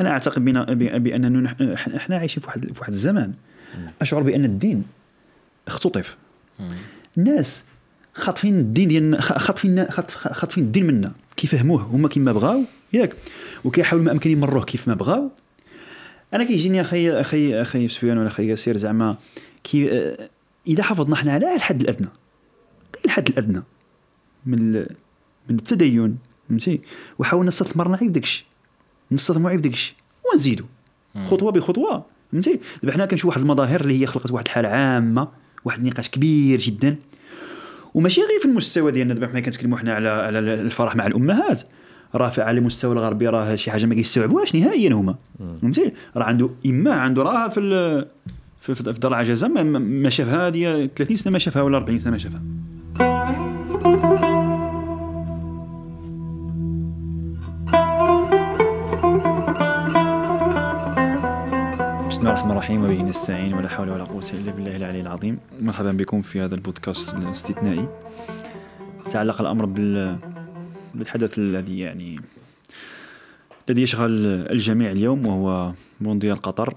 أنا أعتقد بنا بأننا إحنا عايشين في واحد في واحد الزمان. أشعر بأن الدين اختطف. الناس خاطفين الدين ديالنا خاطفين خاطف- خاطفين الدين منا. كيفهموه. هما كيما بغاو ياك. وكيحاولوا ما أمكن يمروه كيف ما بغاو. أنا كيجيني أخي أخي أخي سفيان ولا أخي ياسير زعما كي إذا حافظنا حنا على الحد الأدنى. غير الحد الأدنى. من من التدين فهمتي؟ وحاولنا نستثمرنا غير في داك غير في داك الشيء ونزيدوا خطوة بخطوة فهمتي؟ دابا حنا كنشوف واحد المظاهر اللي هي خلقت واحد الحالة عامة واحد النقاش كبير جدا. وماشي غير في المستوى ديالنا دابا حنا كنتكلموا حنا على على الفرح مع الأمهات. راه في- على المستوى الغربي راه شي حاجة ما كيستوعبوهاش نهائيا هما. فهمتي؟ راه عنده إما عنده راه في في, في, دار العجزة ما شافها هذه 30 سنة ما شافها ولا 40 سنة ما شافها. بسم الله الرحمن الرحيم وبه نستعين ولا حول ولا قوة إلا بالله العلي العظيم. مرحبا بكم في هذا البودكاست الاستثنائي. تعلق الأمر بال بالحدث الذي يعني الذي يشغل الجميع اليوم وهو مونديال قطر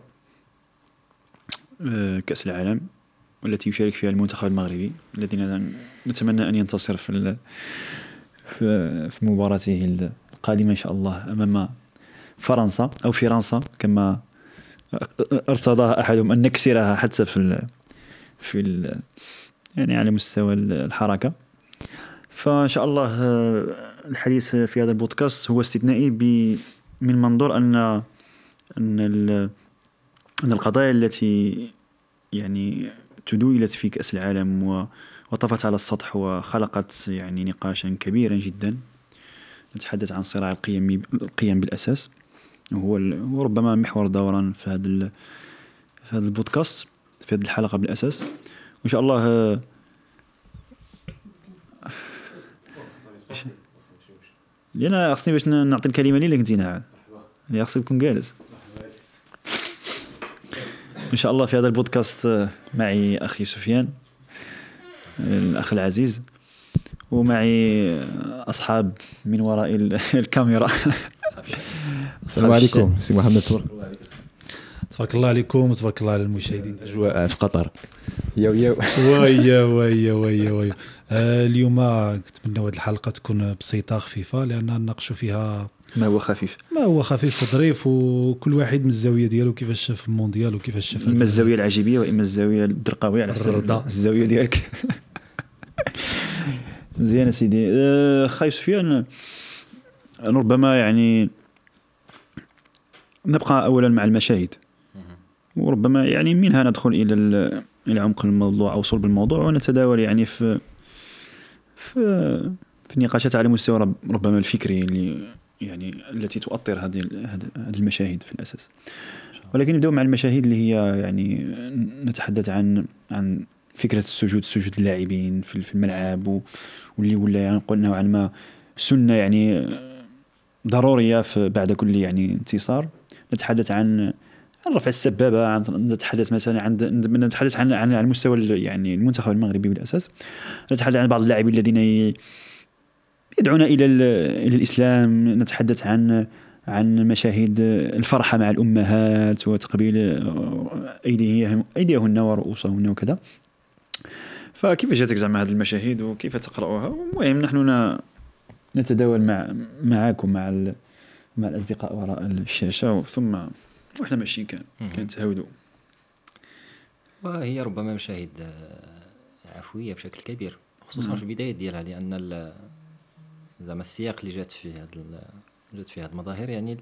آه، كأس العالم والتي يشارك فيها المنتخب المغربي الذي نتمنى أن ينتصر في ال- في في مباراته القادمة إن شاء الله أمام فرنسا أو فرنسا كما ارتضاها احدهم ان نكسرها حتى في ال في ال يعني على مستوى ال- الحركة. فان شاء الله آه، الحديث في هذا البودكاست هو استثنائي من منظور ان أن أن القضايا التي يعني تدويلت في كأس العالم وطفت على السطح وخلقت يعني نقاشا كبيرا جدا. نتحدث عن صراع القيم القيم بالأساس. هو ال- هو ربما محور دوران في هذا ال- في هذا البودكاست في هذه الحلقة بالاساس وإن شاء الله آه، لأن خصني باش نعطي الكلمة لي اللي كنتينا عاد اللي خصك تكون جالس. إن شاء الله في هذا البودكاست آه، معي أخي سفيان الأخ العزيز ومعي آه، أصحاب من وراء ال- الكاميرا. السلام عليكم سي محمد تبارك الله عليك تبارك الله عليكم وتبارك الله على المشاهدين. أجواء في قطر. يو يو ويا ويا ويا ويا آه اليوم كنتمنى هذه الحلقة تكون بسيطة خفيفة لأن نناقشوا فيها ما هو خفيف. ما هو خفيف وظريف وكل واحد من الزاوية ديالو كيفاش شاف المونديال وكيفاش شاف إما الزاوية العجيبية وإما الزاوية الدرقاوية على حسب الرضا. الزاوية ديالك. مزيان سيدي أه، خاي سفيان ربما يعني نبقى اولا مع المشاهد. وربما يعني منها ندخل إلى ال- إلى عمق الموضوع أو صلب الموضوع ونتداول يعني في في في نقاشات على مستوى رب- ربما الفكري اللي يعني التي تؤطر هذه هذه المشاهد في الأساس. ولكن نبداو مع المشاهد اللي هي يعني نتحدث عن عن فكرة السجود سجود اللاعبين في الملعب واللي ولا يعني نوعا ما سنة يعني ضرورية في بعد كل يعني انتصار. نتحدث عن رفع السبابة نتحدث مثلا عن نتحدث عن عن على مستوى ال- يعني المنتخب المغربي بالأساس. نتحدث عن بعض اللاعبين الذين يدعون إلى ال- إلى الإسلام. نتحدث عن عن مشاهد الفرحة مع الأمهات وتقبيل ايديهم أيديهن ورؤوسهن وكذا. فكيف جاتك زعما هذه المشاهد وكيف تقراها المهم نحن نتداول مع معكم مع مع الأصدقاء وراء الشاشة ثم وإحنا ماشيين كان كنتهاودوا وهي ربما مشاهد آه، عفوية بشكل كبير خصوصا نعم. في البداية ديالها لأن ال- زعما السياق اللي جات فيه ال- جات فيه هذه المظاهر يعني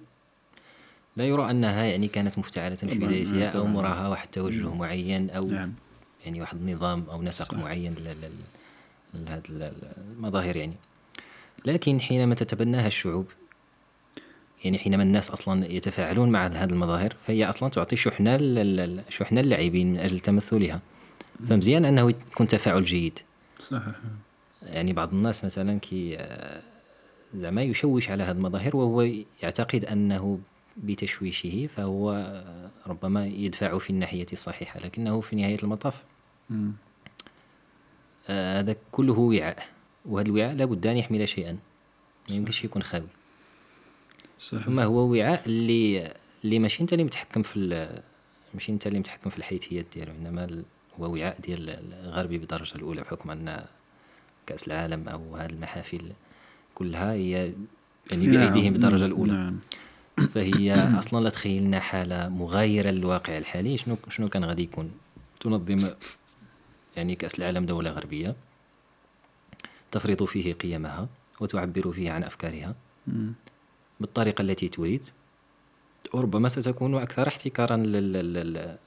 لا يرى أنها يعني كانت مفتعلة في بدايتها أو. مراها واحد التوجه معين أو نعم يعني واحد النظام أو نسق صح. معين لهذه المظاهر يعني لكن حينما تتبناها الشعوب يعني حينما الناس أصلا يتفاعلون مع هذه المظاهر فهي أصلا تعطي شحنة شحنة للاعبين من أجل تمثلها. فمزيان أنه يكون تفاعل جيد. صحيح. يعني بعض الناس مثلا كي آه، زعما يشوش على هذه المظاهر وهو يعتقد أنه بتشويشه فهو آه، ربما يدفع في الناحية الصحيحة لكنه في نهاية المطاف. آه، هذا كله وعاء. وهذا الوعاء لابد أن يحمل شيئا. ما يمكنش يكون خاوي. صحيح. ثم هو وعاء اللي اللي ماشي انت اللي متحكم في ماشي انت اللي متحكم في الحيثيات ديالو انما هو وعاء ديال الغربي بالدرجة الأولى بحكم أن كأس العالم أو هذه المحافل كلها هي يعني بأيديهم بالدرجة الأولى. نعم. فهي أصلا لا تخيل لنا حالة مغايرة للواقع الحالي. شنو شنو كان غادي يكون؟ تنظم يعني كأس العالم دولة غربية تفرض فيه قيمها وتعبر فيه عن أفكارها. مم. بالطريقة التي تريد وربما ستكون أكثر احتكارا لل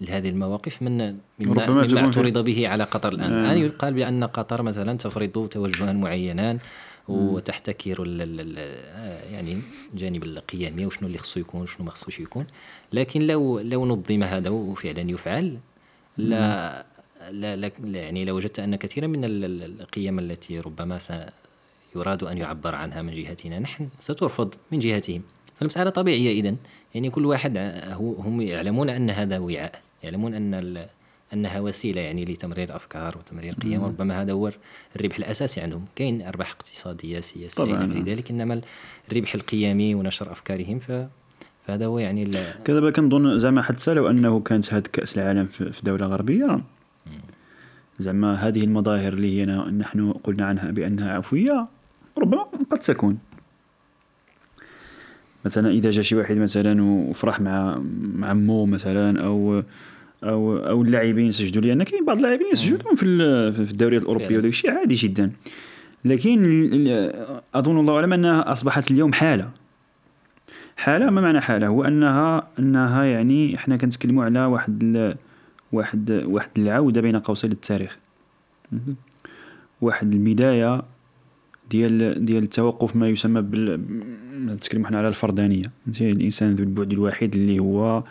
لهذه المواقف من مما, ربما مما اعترض به على قطر الآن آه. الآن يقال بأن قطر مثلا تفرض توجها معينا وتحتكر يعني الجانب القيمي وشنو اللي خصو يكون وشنو ما خصوش يكون لكن لو لو نظم هذا وفعلا يفعل لا لا, لا يعني لو وجدت أن كثيرا من ال- ال- القيم التي ربما س يراد أن يعبر عنها من جهتنا. نحن سترفض من جهتهم. فالمسألة طبيعية اذا يعني كل واحد هو هم يعلمون أن هذا وعاء. يعلمون أن ال- انها وسيلة يعني لتمرير أفكار وتمرير قيم. وربما هذا هو الربح الأساسي عندهم. كاين سياسية طبعاً. إلى غير ذلك. إنما الربح القيمي ونشر أفكارهم ف فهذا هو يعني كذا كنظن زعما حتى لو أنه كانت هاد كأس العالم في في دولة غربية. زعما هذه المظاهر اللي هي نحن قلنا عنها بأنها عفوية. ربما قد تكون مثلا إذا جا شي واحد مثلا وفرح مع مع مو مثلا أو أو أو اللاعبين سجدوا لأن كاين بعض اللاعبين يسجدون في في الدوريات الاوروبيه فعلا. وداك الشيء عادي جدا لكن أظن الله أعلم أنها أصبحت اليوم حالة حالة ما معنى حالة هو انها أنها يعني إحنا كنتكلموا على واحد واحد واحد العودة بين قوسين للتاريخ. واحد البدايه ديال ديال التوقف ما يسمى بال نتكلم حنا على الفردانيه فهمتي؟ الإنسان ذو البعد الوحيد اللي هو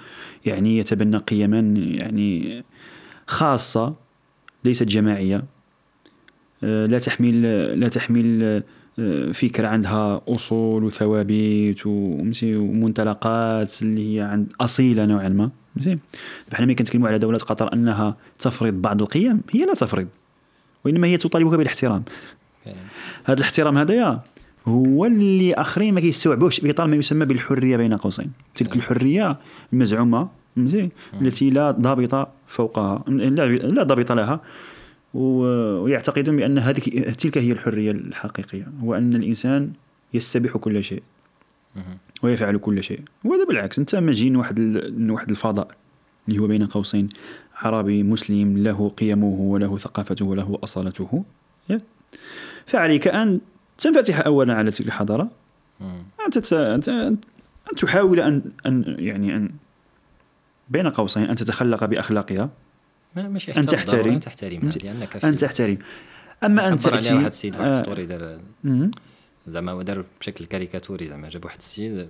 يعني يتبنى قيما يعني خاصة ليست جماعية. آه، لا تحمل لا تحمل آه، فكره عندها أصول وثوابت ومنطلقات اللي هي عند أصيلة نوعا ما. فهمتي؟ بحال ملي كنتكلموا على دولة قطر أنها تفرض بعض القيم هي لا تفرض. وإنما هي تطالبك بالإحترام. هذا الاحترام هذايا هو اللي آخرين ما كيستوعبوش باطار ما يسمى بالحرية بين قوسين. تلك الحرية المزعومه فهمتي؟ التي لا ضابط فوقها لا ضابط لها ويعتقدون بأن هذه تلك هي الحرية الحقيقية هو أن الإنسان يستبيح كل شيء. ويفعل كل شيء. وهذا بالعكس أنت من واحد ال- واحد الفضاء اللي هو بين قوسين عربي مسلم له قيمه وله ثقافته وله أصالته يا. فعليك أن تنفتح اولا على تلك أنت أن تحاول ان أن يعني أن بين قوسين أن تتخلق بأخلاقها ما ماشي أن تحترم. ماشي. لأنك في ان تحترم أما أن عبر عليها تاتي واحد السيد واحد آه، ال story دار. زعما دار بشكل كاريكاتوري زعما جاب واحد السيد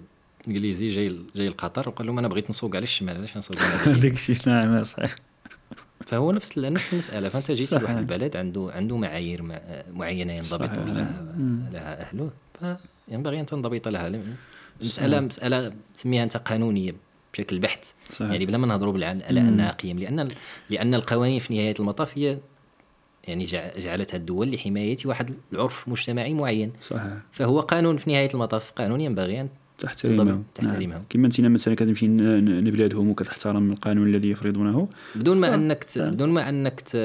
إنجليزي جاي جاي لقطر وقال لهم أنا بغيت نسوق على الشمال علاش نسوق على؟ هذاك الشيء نعم صحيح فهو نفس نفس المسألة. فأنت جيت. لواحد البلد عنده عنده معايير مع- معينة ينضبط. لها. لها أهله. فينبغي أن تنضبط لها. المساله مساله سميها أنت قانونية بشكل بحت. صحيح. يعني بلا ما نهضروا على انها قيم لأن لأن القوانين في نهاية المطاف هي يعني جع- جعلتها الدول لحماية واحد العرف مجتمعي معين. صحيح. فهو قانون في نهاية المطاف. قانون ينبغي أن تحترمها. نعم. كما انت مثلا كتمشي لبلادهم وكتحترم القانون الذي يفرضونه بدون ما. أنك ت... بدون ما أنك ت...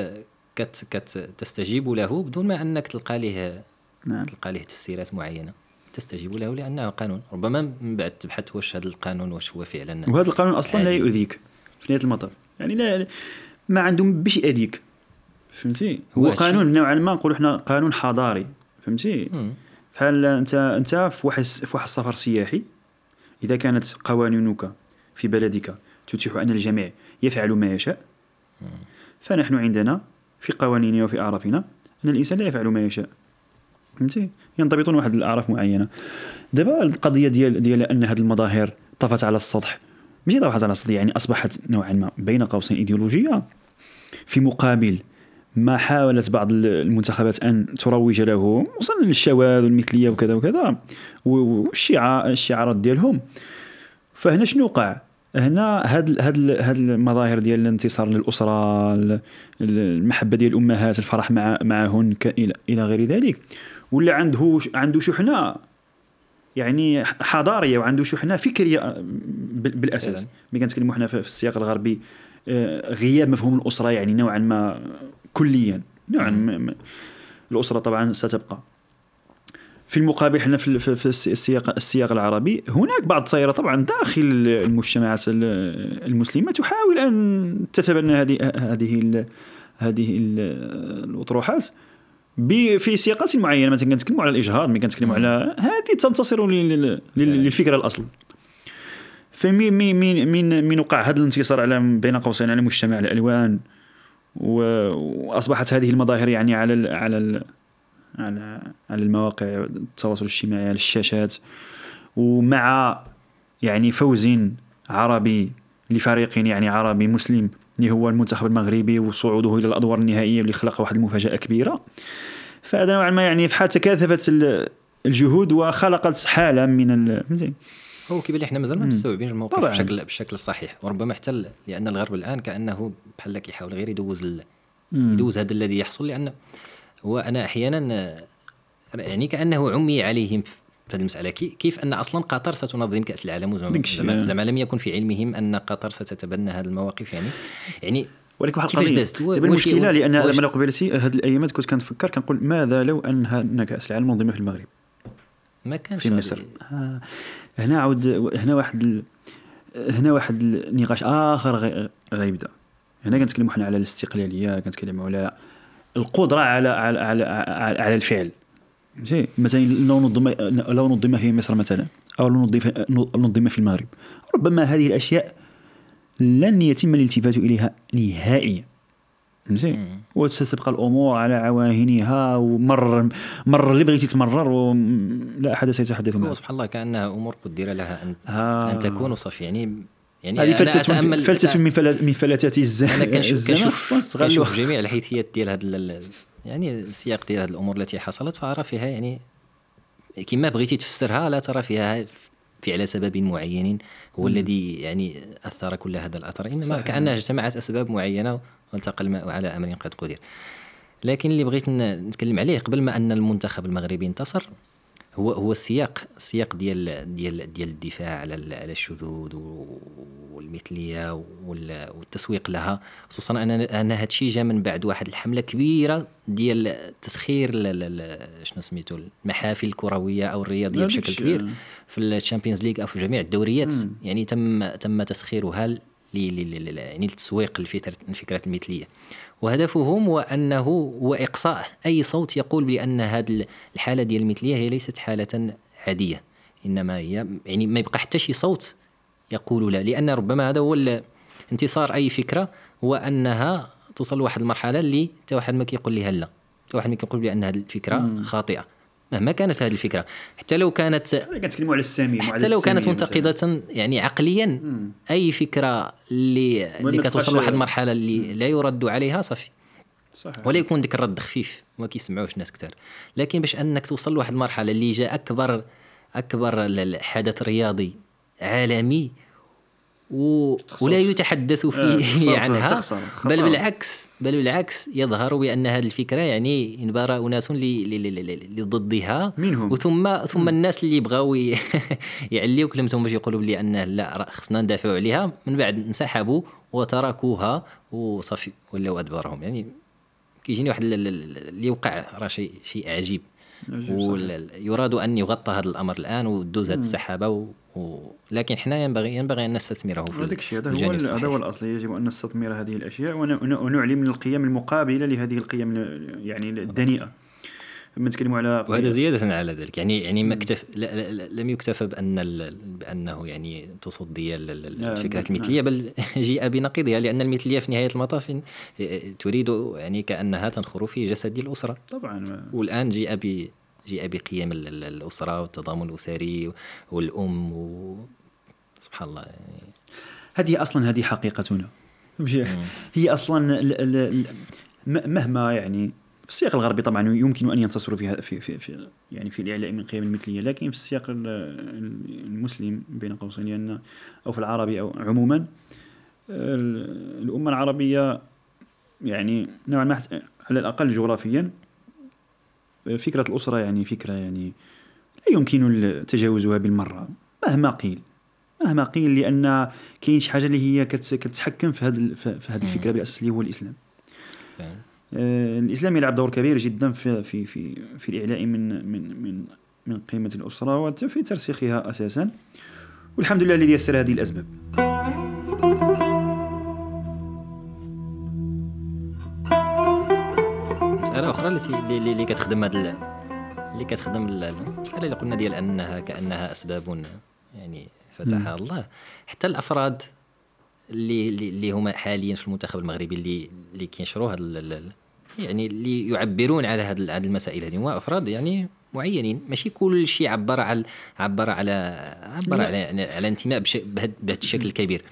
كت... كت... تستجيب له بدون ما أنك تلقى له نعم تلقى له تفسيرات معينة تستجيب له لأنه قانون ربما من بعد تبحث واش هذا القانون واش هو فعلا وهذا القانون أصلا لا عادي. يؤذيك في نهاية المطاف يعني لا ما عندهم باش يأذيك فهمتي هو هو قانون نوعا ما نقولوا إحنا قانون حضاري فهمتي مم. بحال انت أنت في واحد في واحد السفر سياحي إذا كانت قوانينك في بلدك تتيح أن الجميع يفعل ما يشاء فنحن عندنا في قوانيننا وفي أعرافنا أن الإنسان لا يفعل ما يشاء. فهمتي؟ ينضبطون واحد الأعراف معينة. دابا القضية ديال ديال أن هذه المظاهر طفت على السطح ماشي طفت على السطح يعني أصبحت نوعا ما بين قوسين إيديولوجية في مقابل ما حاولت بعض المنتخبات أن تروج له وصلنا للشواذ والمثلية وكذا وكذا والشعار الشعارات ديالهم فهنا شنو وقع؟ هنا هاد هاد هاد المظاهر ديال الانتصار للأسرة ال- المحبة ديال الأمهات الفرح مع معهن إلى غير ذلك ولا عنده عنده شحنة يعني حضارية وعنده شحنة فكرية آه، بال- بالأساس فعلاً. ملي كنتكلموا حنا في في السياق الغربي آه، غياب مفهوم الأسرة يعني نوعا ما كليا. نوعا ما الأسرة طبعا ستبقى. في المقابل حنا في في في الس- السياق السياق العربي هناك بعض التيارات طبعا داخل المجتمعات ال- المسلمة تحاول أن تتبنى هذه هذه ال- هذه ال- الأطروحات في سياقات معينة مثلا كنتكلموا على الإجهاض ملي كنتكلموا على هذه تنتصر لل- للفكره الاصل فمين مين مين مين مين وقع هذا الانتصار على بين قوسين على مجتمع الألوان. وأصبحت هذه المظاهر يعني على ال على ال على على المواقع التواصل الاجتماعي على الشاشات ومع يعني فوز عربي لفريق يعني عربي مسلم اللي هو المنتخب المغربي وصعوده إلى الأدوار النهائية اللي خلق واحد المفاجأة كبيرة. فهذا نوعا ما يعني فحال تكاثفت ال- الجهود وخلقت حالة من هو كيبان لي حنا مازال ما مم. مستوعبين الموقف طبعاً. بشكل بالشكل الصحيح وربما حتى لأن الغرب الآن كأنه بحال كيحاول غير يدوز ال... يدوز هذا الذي يحصل لأن هو أنا أحيانا آه، يعني كأنه عمي عليهم في هذه المسألة. كي- كيف أن أصلا قطر ستنظم كأس العالم. زعما زعما لم يكن في علمهم أن قطر ستتبنى هذه المواقف. يعني يعني ولكن واحد كيفاش القضية. دازت؟ دابا المشكلة لأن لما لو قبيلتي هذه الأيامات كنت كنفكر كنقول ماذا لو أن كأس العالم منظمة في المغرب؟ ما كانش في مصر. آه، هنا عاود هنا واحد ال... هنا واحد النقاش آخر غي... غيبدا. هنا كنتكلموا حنا على الاستقلالية كنتكلموا على القدرة على على على, على, على الفعل. فهمتي؟ مثلا لو نظم لو نظم في مصر مثلا أو لو نظم في المغرب. ربما هذه الأشياء لن يتم الالتفات إليها نهائيا. فهمتي. وستبقى الأمور على عواهنها ومر مر اللي بغيتي تمرر ولا أحد سيتحدث معه سبحان الله كانها أمور قدر لها ان آه. أن تكون وصافي يعني يعني هذه فلتة أتأمل- فلتة من من فلتات الز- أنا كنشوف كنشوف جميع الحيثيات ديال هذا يعني السياق ديال هذه الأمور التي حصلت فأرى فيها يعني كما بغيتي تفسرها لا ترى فيها في على سبب معين هو الذي يعني أثر كل هذا الأثر. إنما. كأنها اجتمعت أسباب معينة والتقى الماء على أمر قد قدر لكن اللي بغيت نتكلم عليه قبل ما أن المنتخب المغربي انتصر هو هو السياق السياق ديال ديال ديال الدفاع على على الشذوذ والمثلية وال- والتسويق لها خصوصا ان أن هذا الشيء جا من بعد واحد الحملة كبيرة ديال تسخير شنو سميتو المحافل الكروية أو الرياضية بشكل كبير. في ال Champions League أو في جميع الدوريات. يعني تم تم تسخيرها يعني للتسويق لفكره الفكرات المثلية. وهدفهم هو أنه هو إقصاء. أي صوت يقول بأن هذه الحالة ديال المثلية هي ليست حالة عادية. إنما هي يعني ما يبقى حتى شي صوت يقول لا. لأن ربما هذا هو انتصار أي فكرة هو أنها توصل لواحد المرحلة اللي حتى واحد ما كيقول لها لا. حتى واحد ما كيقول بأن هذه الفكرة خاطئة. مهما كانت هذه الفكرة. حتى لو كانت كنتكلموا على السامي حتى لو كانت منتقدة يعني عقليا أي فكرة اللي, اللي ما كتوصل لواحد المرحلة اللي لا يرد عليها صافي. صحيح. ولا يكون ديك الرد خفيف ما كيسمعوش ناس كثار لكن باش أنك توصل لواحد المرحلة اللي جاء أكبر أكبر حدث رياضي عالمي و... ولا يتحدث آه، فيه تخسر- عنها. بل. بالعكس بل بالعكس يظهر بأن هذه الفكرة يعني ينبرى أناس اللي اللي- اللي- اللي- اللي ضدها منهم. وثم ثم الناس اللي بغاو يعليو كلمتهم باش يقولوا بلي أن لا خصنا ندافعوا عليها من بعد انسحبوا وتركوها وصافي ولاو أدبارهم يعني كيجيني واحد ال- ال- ال- اللي وقع راه شيء شيء عجيب ويراد أن يغطى هذا الأمر الآن ودوز هذه السحابة و... و... لكن حنا ينبغي ينبغي أن نستثمره في هذاك الشيء هذا هو. هذا هو الأصل. يجب أن نستثمر هذه الأشياء ون- ون- ونعلي من القيم المقابلة لهذه القيم ال- يعني الدنيئة. لما نتكلموا على وهذا زيادة على ذلك. يعني يعني ما اكتف لا لا لا لم يكتفى بأن ال... بأنه يعني تصدي ال- ال- الفكرة نعم. المثلية بل جيء بنقيضها لأن المثلية في نهاية المطاف تريد يعني كأنها تنخر في جسد الأسرة. طبعا. والآن جيء ب جيء بقيم ال- ال- الأسرة والتضامن الأسري والأم و... سبحان الله. يعني هذه أصلا هذه حقيقتنا. هي أصلا ال- ال- ال- م- مهما يعني في السياق الغربي طبعا يمكن أن ينتصروا في في في, في يعني في الاعلاء من القيم المثلية لكن في السياق ال- ال- المسلم بين قوسين لأن أو في العربي أو عموما ال- الأمة العربية يعني نوعا ما على الأقل جغرافيا فكرة الأسرة يعني فكرة يعني لا يمكن تجاوزها بالمرة مهما قيل مهما قيل لأن كاين شي حاجة اللي هي كت- كتحكم في هذه في هذه الفكرة بالاساس اللي هو الإسلام. الإسلام يلعب دور كبير جدا في في في في الإعلاء من من من من قيمة الأسرة وفي ترسيخها أساسا. والحمد لله الذي يسر هذه الأسباب. مسألة أخرى اللي, اللي اللي كتخدم هذا ال- اللي كتخدم ال- المسألة اللي قلنا ديال انها كأنها أسباب يعني فتحها الله. حتى الأفراد اللي اللي هما حاليا في المنتخب المغربي اللي اللي كينشروا هذا يعني اللي يعبرون على هذه هذه المسائل هذه هما أفراد يعني معينين. ماشي كل شيء عبر على عبر على عبر. على على انتماء بهذا الشكل الكبير.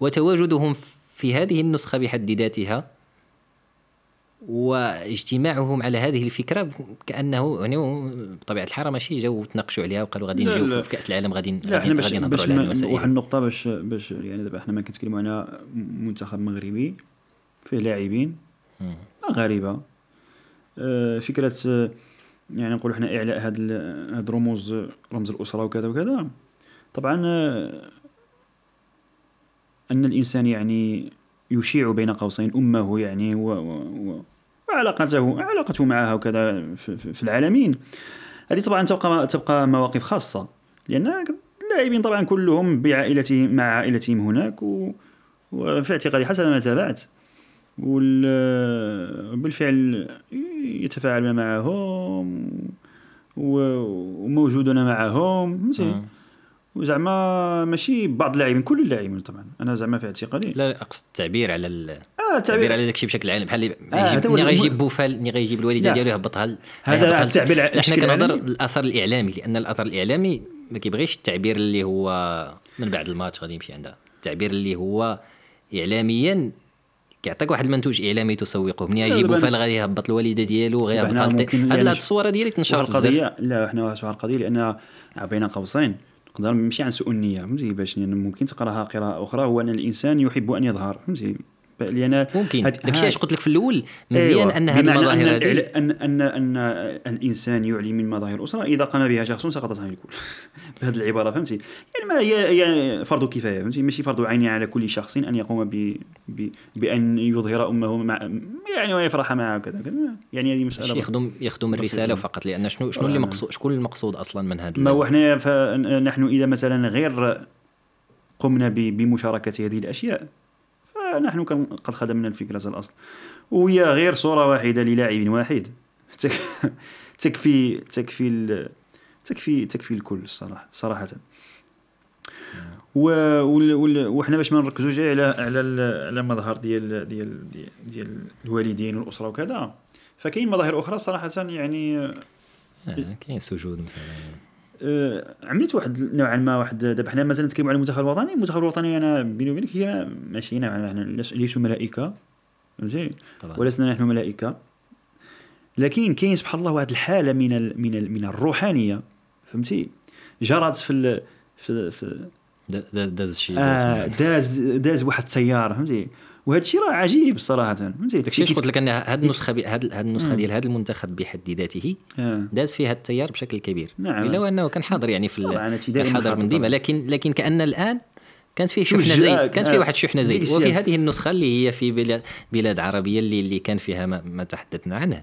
وتواجدهم في هذه النسخة بحد ذاتها واجتماعهم على هذه الفكرة كأنه يعني بطبيعة الحال ماشي جاوا تناقشوا عليها وقالوا غادي نجيو. في كأس العالم غادي لا إحنا باش باش واحد النقطة باش باش يعني دابا إحنا ما كنتكلموا على منتخب مغربي فيه لاعبين. مغاربه آه، فكرة آه، يعني نقولوا إحنا إعلاء هاد هاد رموز رمز الأسرة وكذا وكذا طبعا آه، أن الإنسان يعني يشيع بين قوسين أمه يعني و, و, و وعلاقته علاقته معها وكذا في, العالمين هذه طبعا تبقى تبقى مواقف خاصة لأن اللاعبين طبعا كلهم بعائلتهم مع عائلتهم هناك و وفي اعتقادي حسب ما تابعت وبالفعل يتفاعلون معهم وموجودون معهم مم. وزعما ماشي بعض اللاعبين كل اللاعبين طبعا. أنا زعما في اعتقادي لا أقصد التعبير على ال- آه التعبير على داكشي بشكل عام. بحال اللي آه، يجيب ملي الم- غيجيب بوفال ملي غيجيب الوالدة لا. ديالو يهبطها هذا التعبير حنا كنهضر. الأثر الإعلامي لأن الأثر الإعلامي ما كيبغيش التعبير اللي هو من بعد الماتش غادي يمشي عندها. التعبير اللي هو اعلاميا كيعطيك واحد المنتوج إعلامي تسوقه. ملي لا، يجي دابا بوفال غادي يهبط الوالدة ديالو ممكن هاد يعني الصورة ديالي بزاف القضية لا حنا واحد القضية لأن بين قوسين. نقدر نمشي عن سوء النية فهمتي؟ باش لأن ممكن تقراها قراءة أخرى. هو أن الإنسان يحب أن يظهر فهمتي؟ لأن ممكن. داكشي علاش قلت لك في الأول؟ مزيان أيوة. ان بمعنى المظاهر أن, هذه. أن, أن, أن الإنسان يعلي من مظاهر الأسرة إذا قام بها شخص سقطت عنه الكل بهذه العبارة فهمتي؟ يعني ما هي هي فرض كفاية فهمتي؟ ماشي فرض عين على كل شخص أن يقوم ب ب بأن يظهر أمه مع يعني ويفرح معها وكذا. كذا. يعني هذه ماشي يخدم يخدم الرسالة فقط لأن شنو شنو اللي آه. مقصود شكون المقصود أصلا من هذا ما هو إحنا فنحن إذا مثلا غير قمنا ب- بمشاركة هذه الأشياء كان- قد خدمنا الفكرة الأصل. وهي غير صورة واحدة للاعب واحد. تك- تكفي تكفي تكفي تكفي الكل الصراحة صراحة. وحنا باش ما نركزوش على على على المظهر ديال ديال ديال, الوالدين والأسرة وكذا. فكاين مظاهر أخرى صراحة يعني آه، كاين سجود مثلا. عملت واحد نوعا ما واحد دابا حنا مثلا نتكلموا على المنتخب الوطني. المنتخب الوطني أنا بيني وبينك هي ماشي نوعا ما حنا ليسوا ملائكة. فهمتي؟ ولسنا نحن ملائكة. لكن كاين سبحان الله واحد الحالة من ال من ال من الروحانية. فهمتي؟ جرت في ال في, في دا- داز شي آه داز داز واحد التيار. فهمتي؟ وهذا الشيء راه عجيب صراحة فهمتي داكشي قلت لك أن هاد النسخة بي- هاد هاد النسخة. ديال هذا المنتخب بحد ذاته آه. داز فيها التيار بشكل كبير نعم. إلا وأنه كان حاضر يعني في كان حاضر من ديما. لكن لكن كأن الآن كانت فيه شحنة زي كانت فيه آه. واحد شحنة زي. وفي. هذه النسخة اللي هي في بلاد بلاد عربية اللي اللي كان فيها ما, ما تحدثنا عنه.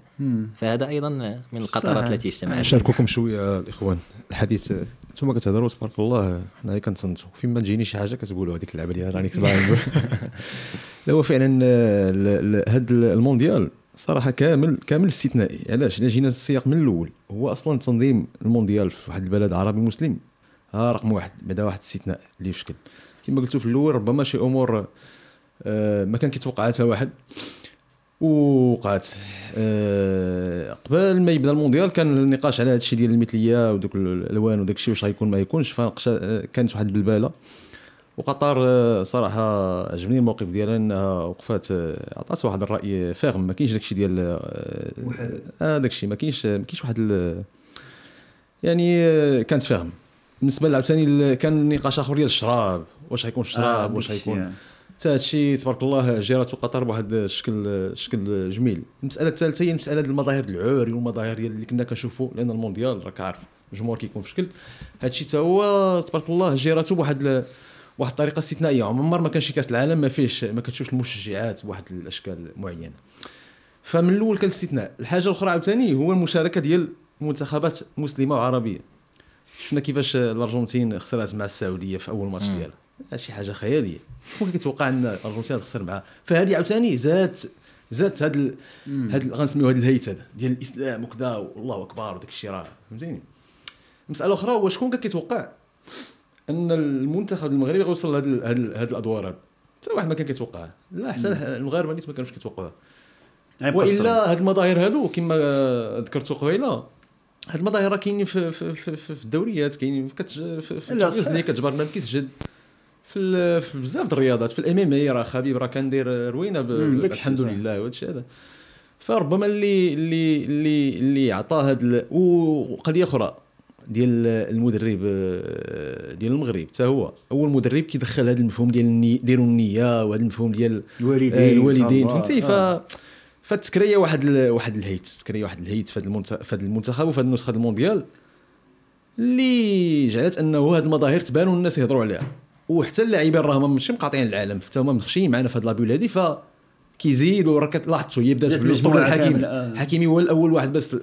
فهذا أيضا من القطرات. التي اجتمعت. نشارككم شوية الإخوان. الحديث أنتم كتهضروا تبارك الله حنا غير كنتصنتوا فين ما تجيني شي حاجة كتقولوا هذيك اللعبة ديال راني كتبغي نقول لا هو فعلا هذا المونديال صراحة كامل كامل استثنائي. علاش؟ إلا جينا في السياق من الأول. هو أصلا تنظيم المونديال في واحد البلد عربي مسلم. ها رقم واحد. بعدا واحد الاستثناء اللي في شكل كما قلتوا في الأول ربما شي أمور آه، ما كان كيتوقع حتى واحد. وقعت آه، قبل ما يبدأ المونديال كان النقاش على هذا الشيء ديال المثلية ودوك الألوان وداك الشيء واش غيكون ما يكونش فنقشا كانت واحد البلبالة. وقطر آه، صراحة عجبني الموقف ديالها إنها وقفات آه، عطات واحد الرأي فاغم. ما كاينش داك الشيء ديال آه آه، داك الشيء ما كاينش ما كاينش واحد ال- يعني آه، كانت فاهم بالنسبة عاوتاني ال- كان نقاش آخر ديال الشراب. واش غيكون آه، واش ديك الشيء، غيكون. حتى هادشي تبارك الله جيراتو قطر بواحد الشكل شكل جميل. المسألة الثالثة هي ديال المظاهر العوري والمظاهر اللي كنا كنشوفوا لأن المونديال راك عارف الجمهور كيكون في شكل. هادشي حتى هو تبارك الله جيراتو بواحد واحد الطريقة استثنائية. عمر ما كان شي كأس العالم ما فيهش ما كتشوفش المشجعات بواحد الأشكال معينة. فمن الأول كان الاستثناء. الحاجة الأخرى عاوتاني هو المشاركة ديال منتخبات مسلمة وعربية. شفنا كيفاش الأرجنتين خسرات مع السعودية في أول ماتش ديالها. شي حاجة خيالية. شكون كيتوقع أن الارجنتين تخسر معها فهذه عاوتاني زادت زادت هاد ال... هاد غنسميو هاد الهيت هذا ديال الإسلام وكذا والله أكبر وداك الشيء راه فهمتيني؟ مسألة أخرى هو شكون كان كيتوقع أن المنتخب المغربي غيوصل لهاد ال- هاد, ال- هاد الأدوار هاد حتى واحد ما كان كيتوقعها. لا حتى المغاربة نيت ما كانوش كيتوقعوها. وإلا هاد المظاهر هادو كما ذكرتوا قبيلة هاد المظاهر راه كاينين في, في, في, في, في الدوريات كاينين كتج... في, في لا، ال Champions صحيح. League كتجبر ما كيسجد في, بزاف د الرياضات في ال MMA راه خبيب راه كندير روينة الحمد. لله وهذا الشيء هذا فربما اللي اللي اللي اللي عطى هاد ال... وقضيه أخرى ديال المدرب ديال المغرب حتى هو أول مدرب كيدخل هذا المفهوم ديال الني... ديروا النية وهذا المفهوم ديال الوالدين آه، الوالدين. فهمتي ف آه. فتكريا واحد ال... واحد الهيت تكريا واحد الهيت في هذا المنت... في هذا المنتخب وفي هذه النسخة المونديال اللي جعلت أنه هذه المظاهر تبان والناس يهضروا عليها وحتى اللاعبين راهم ماشي مقاطعين العالم حتى هما مخشيين معنا في هذه la bulle هذه ف كيزيدوا راه كتلاحظوا هي بدات مجموعة الحكيمي آه. الحكيمي هو الأول واحد بس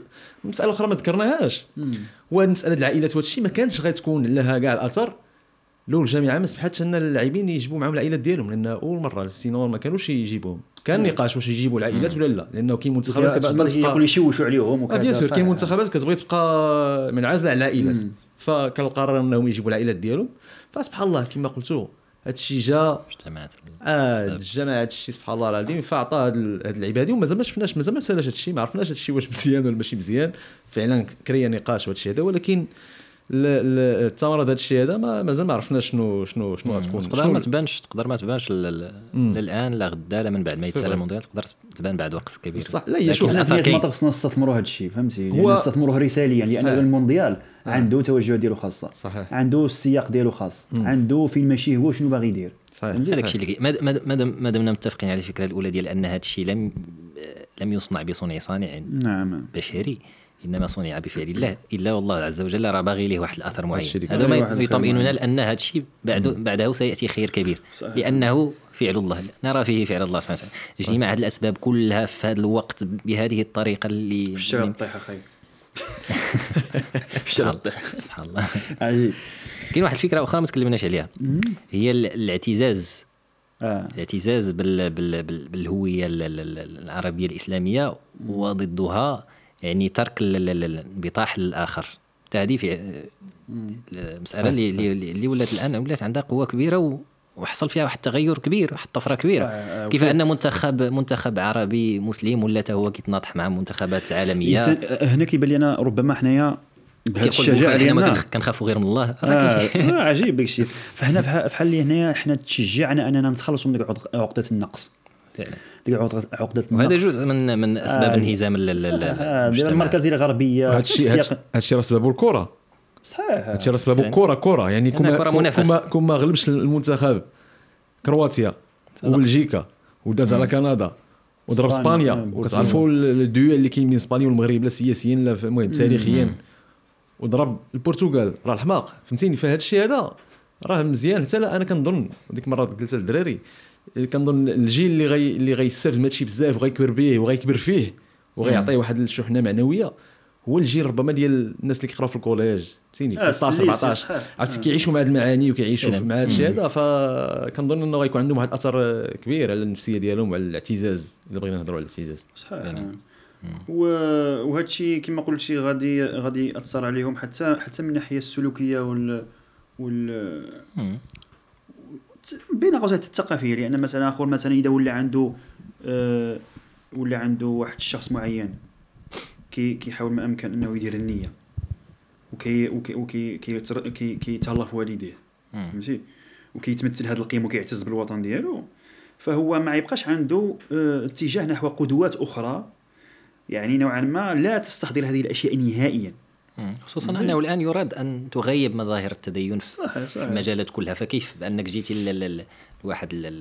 مسألة أخرى ما ذكرناهاش. وهذه مسألة العائلات الشيء ما كانش غتكون لها كاع الأثر. لو الجامعة ما سمحتش أن اللاعبين يجيبوا معهم العائلات ديالهم لأن أول مرة sinon ما كانوش يجيبوهم. كان نقاش واش يجيبوا العائلات ولا لا لأنه كاين منتخبات كتبغي تبقى يشوشوا عليهم آه وكذا bien sûr. كاين منتخبات كتبغي تبقى منعزلة على العائلات. فكان القرار أنهم يجيبوا العائلات ديالهم. فسبحان الله كما قلتوا هذا الشيء جا اجتمعت آه الجماعه هذا الشيء سبحان الله العظيم اللعيبه هذه ومازال ما شفناش مازال ما سالش هذا الشيء ما عرفناش هذا الشيء واش مزيان ولا ماشي مزيان فعلا كريا نقاش وهذا الشيء هذا ولكن الثمره هذا الشيء هذا ما مازال ما عرفناش شنو شنو شنو غتكون تقدر ما تبانش تقدر ما تبانش الان لا غدا لا من بعد ما يتسالى. المونديال تقدر تبان بعد وقت كبير. صح لا هي لكن شوف أنا الأثر في كاين. المطاف خصنا نستثمروا هذا الشيء فهمتي؟ هو- نستثمروه رساليا لأن. المونديال عنده توجه ديالو خاصه صحيح. عنده السياق ديالو خاص. عنده فين ماشي هو شنو باغي يدير. صحيح. هذاك الشيء اللي كي- ما- متفقين على الفكرة الأولى ديال أن هذا الشيء لم لم يصنع بصنع صانع نعم. بشري. إنما صنع بفعل الله إلا والله عز وجل راه باغي ليه واحد الأثر معين. هذا. ما يطمئننا. لأن هذا الشيء بعد بعده سيأتي خير كبير صحيح. لأنه فعل الله نرى فيه فعل الله سبحانه وتعالى. اجتماع هذه الأسباب كلها في هذا الوقت بهذه الطريقة اللي الطيحة خايب في الشارع الطيحة؟ سبحان الله. عجيب. كاين واحد الفكرة أخرى ما تكلمناش عليها. هي ال- الاعتزاز. آه. الاعتزاز بال بال بال بالهوية ال- ال- ال- العربية الإسلامية وضدها يعني ترك ال- ال- ال- الانبطاح للاخر هذه في المساله اللي اللي اللي ولات الآن ولات عندها قوة كبيرة وحصل فيها واحد التغير كبير واحد طفره كبيرة. صحيح. آه، كيف أن منتخب منتخب عربي مسلم ولا هو كيتناطح مع منتخبات عالمية؟ هنا كيبان لنا ربما حنايا بهذا الشجاعه الشجاعه ما كنخافوا غير من الله. آه آه عجيب داك الشيء فهنا فح- فحال اللي هنايا حنا تشجعنا أننا نتخلصوا من عقدة النقص. فعلا. ديك عقده وهذا جزء من من أسباب آه، انهزام ال- ال- ال- آه، المركزيه الغربية. هذا الشيء هذا الشيء راه سببه الكره صحيح. هادشي راه سببه كره كره يعني كما- منافس. كما كما غلبش المنتخب. كرواتيا وبلجيكا وداز على كندا وضرب إسبانيا، إسبانيا. وكتعرفوا ال- الديوال اللي كاين بين إسبانيا والمغرب لا سياسيا لا في- المهم تاريخيا وضرب البرتغال. راه الحماق. فهمتيني؟ فهاد الشيء هذا راه مزيان. حتى لا أنا كنظن ديك المره قلت للدراري كنظن الجيل اللي غي اللي غيستافد من هادشي بزاف وغيكبر به وغيكبر فيه وغيعطيه واحد الشحنه معنوية هو الجيل ربما ديال الناس اللي كيقراو في الكوليج. فهمتيني آه، 13 السليس، 14 صحيح. عرفتي كيعيشوا مع هاد المعاني وكيعيشوا. مع هاد الشيء هذا فكنظن إنه غيكون عندهم واحد الأثر كبير على النفسية ديالهم وعلى الاعتزاز إلا بغينا نهضروا على الاعتزاز. صحيح. وهذا الشيء كما قلتي غادي غادي يأثر عليهم حتى حتى من الناحيه السلوكية وال وال. بين قوسين الثقافية لأن مثلا آخر مثلا إذا ولا عنده آه ولا عنده واحد الشخص معين كي كيحاول ما أمكن أنه يدير النية وكي وكي وكي كيتر- كي كيتهلا في والديه. فهمتي؟ وكيتمثل هذه القيم وكيعتز بالوطن ديالو. فهو ما يبقاش عنده آه، اتجاه نحو قدوات أخرى يعني نوعا ما لا تستحضر هذه الأشياء نهائيا. مم. خصوصا أنه الآن يراد أن تغيب مظاهر التدين في صحيح في صحيح المجالات كلها. فكيف بأنك جيتي لواحد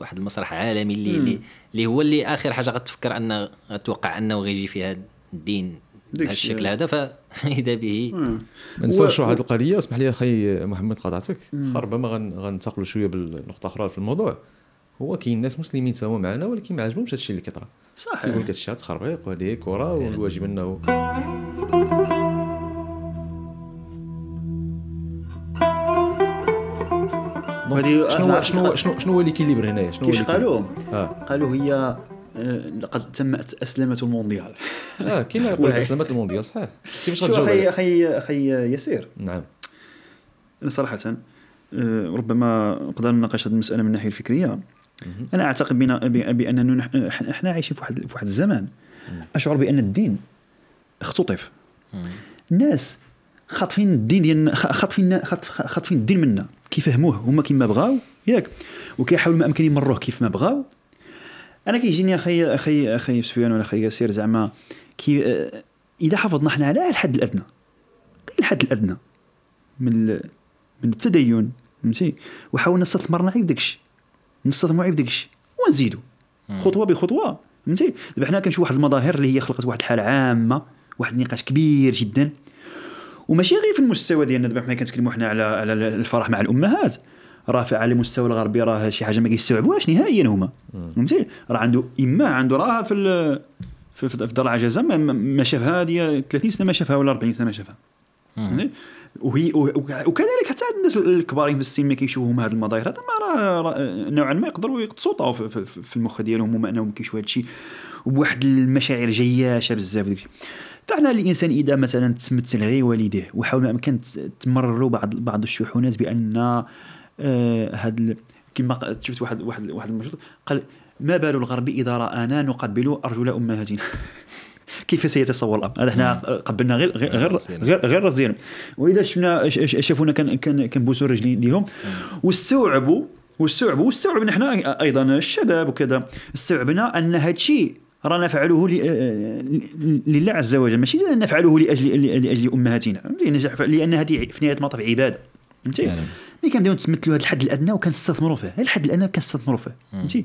واحد المسرح عالمي اللي اللي, اللي هو اللي آخر حاجة غتفكر أن غتوقع أنه غيجي فيها الدين بهذا الشيء. الشكل هذا. فإذا به مم. ما ننساوش و- واحد القضية. اسمح لي أخي محمد قاطعتك. خا ربما غن- غنتقلوا شوية بالنقطة أخرى في الموضوع. هو كاين ناس مسلمين تما معنا ولكن ما عجبهمش هادشي اللي كيطرا. صحيح. كيقول لك هادشي تخربيق وهذه كرة والواجب أنه وهذه شنو شنو شنو شنو هو ليكيليبر هنايا؟ شنو كيفاش؟ قالوا آه. قالوا هي آه، لقد تمت أسلمة المونديال. آه كاين اللي يقول. اسلامات المونديال صحيح. كيفاش غتجاوب أخي؟ أخي أخي يسير. نعم. أنا صراحة آه، ربما نقدر نناقش هذه المسألة من الناحية الفكرية. أنا أعتقد بنا بأننا إحنا عايشين في واحد في واحد الزمان أشعر بأن الدين اختطف. الناس خاطفين الدين ديالنا خاطفين خاطف- خاطفين الدين منا. كيفهموه هما كيما بغاو؟ ياك. وكيحاولوا ما أمكن يمروه كيف ما بغاو. أنا كيجيني أخي أخي أخي سفيان ولا أخي ياسير زعما كي آه، إذا حافظنا حنا على الحد الأدنى. الحد الأدنى؟ من من التدين فهمتي؟ وحاولنا استثمرنا غير في داكشي. نستثمروا غير في داكشي. ونزيدوا خطوة بخطوة فهمتي؟ دابا حنا كنشوف واحد المظاهر اللي هي خلقت واحد الحالة عامة واحد النقاش كبير جدا. وماشي غير في المستوى ديالنا. دابا حنا كنتكلموا حنا على على الفرح مع الأمهات. راه في على المستوى الغربي راه شي حاجة ما كيستوعبوهاش نهائيا هما؟ فهمتي؟ راه عنده إما عنده راه في ال- في, في, دار العجزه ما, ما- شافها هذه 30 سنة ما شافها ولا 40 سنة ما شافها؟ وهي وه- وكذلك حتى الناس الكبارين في السن ما كيشوفوا هذه المظاهر. هذا ما راه نوعا ما يقدروا يقتصوا في, في, في المخ ديالهم. هما أنهم كيشوفوا هذا الشيء وبواحد المشاعر جياشة بزاف. داك الشيء فاحنا الإنسان إذا مثلا تمثل غير والديه وحاول ما امكن تمرروا بعض بعض الشحونات بأن آه هاد كما شفت واحد واحد واحد المشهور قال ما بال الغرب إذا رآنا نقبل أرجل أمهاتنا. كيف سيتصور الامر هذا إحنا قبلنا غير غير غير. غير, غير راس ديالهم وإذا شفنا شافونا كان كان كنبوسوا الرجلين ديالهم واستوعبوا واستوعبوا واستوعبنا إحنا أيضا الشباب وكذا استوعبنا أن هذا الشيء رانا نفعله ل- ل- لله عز وجل. ماشي نفعله لاجل لأجل أمهاتنا. لأن- لأن هذه في نهاية المطاف عبادة. فهمتي؟ فعلا. ملي كنبداو نتمثلوا هذا الحد الأدنى وكنستثمروا فيه. هذا الحد الأدنى كنستثمروا فيه. فهمتي؟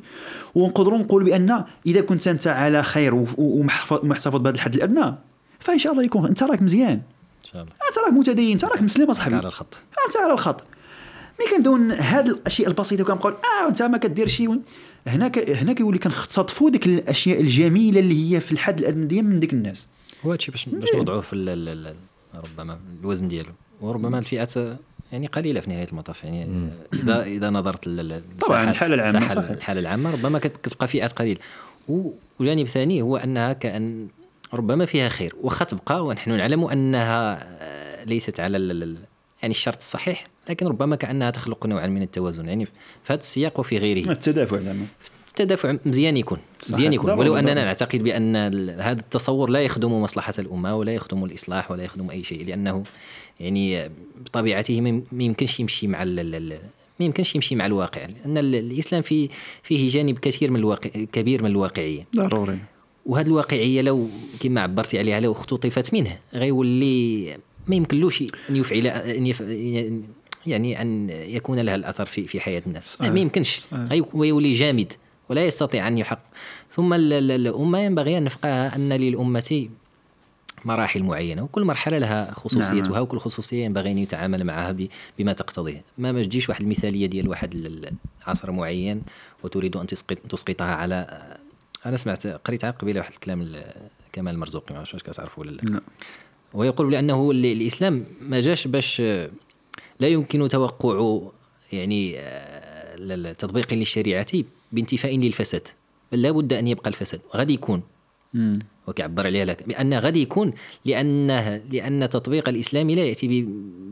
ونقدروا نقول بأن إذا كنت أنت على خير ومحتفظ بهذا الحد الأدنى فإن شاء الله يكون أنت راك مزيان. إن شاء الله. أنت راك متدين أنت راك مسلم أصاحبي. على الخط. أنت على الخط. ملي كنبداو هاد الأشياء البسيطة وكنقول آه أنت ما كدير شي ون- هنا كيولي كنختطفوا ديك الأشياء الجميلة اللي هي في الحد الأدنى ديال من ديك الناس. هو هادشي باش باش نوضعوه في ال- ال- ال- ربما الوزن ديالو. وربما الفئات يعني قليلة في نهاية المطاف. يعني اذا إذا نظرت طبعاً الساحة- صحيح. الحالة العامة ربما كت- كتبقى فئات قليلة. وجانب ثاني هو أنها كأن ربما فيها خير. واخا تبقى ونحن نعلم أنها آه، ليست على يعني الشرط الصحيح. لكن ربما كأنها تخلق نوعا من التوازن. يعني في هذا السياق وفي غيره. التدافع زعما التدافع مزيان يكون. مزيان يكون. ولو أننا ضروري. نعتقد بأن هذا التصور لا يخدم مصلحة الأمة ولا يخدم الإصلاح ولا يخدم أي شيء لأنه يعني بطبيعته ما يمكنش يمشي مع ما يمكنش يمشي مع الواقع. لأن ال- الإسلام فيه فيه جانب كثير من الواقع كبير من الواقعية. ضروري. وهذه الواقعية لو كما عبرتي عليها لو اختطفت منه غيولي ما يمكنلوش أن يفعل أن يف يعني أن يكون لها الأثر في في حياة الناس. ما صحيح. ما يمكنش ويولي جامد ولا يستطيع أن يحقق ثم ال- ال- الأمة ينبغي أن نفقهها أن للأمة مراحل معينة وكل مرحلة لها خصوصيتها نعم. وكل خصوصية ينبغي أن يتعامل معها بما تقتضيه. ما ما تجيش واحد المثالية ديال واحد ال- عصر معين وتريد أن تسقط تسقطها على أنا سمعت قريت عام قبيلة واحد الكلام كمال المرزوقي ما عرفتش واش كتعرفوا ولا لا. لا ويقول بأنه ال- الإسلام ما جاش باش لا يمكن توقع يعني آه، التطبيق للشريعة بانتفاء للفساد بل لا بد أن يبقى الفساد غادي يكون. وكيعبر عليها لك بأن غادي يكون لأن تطبيق الإسلام لا يأتي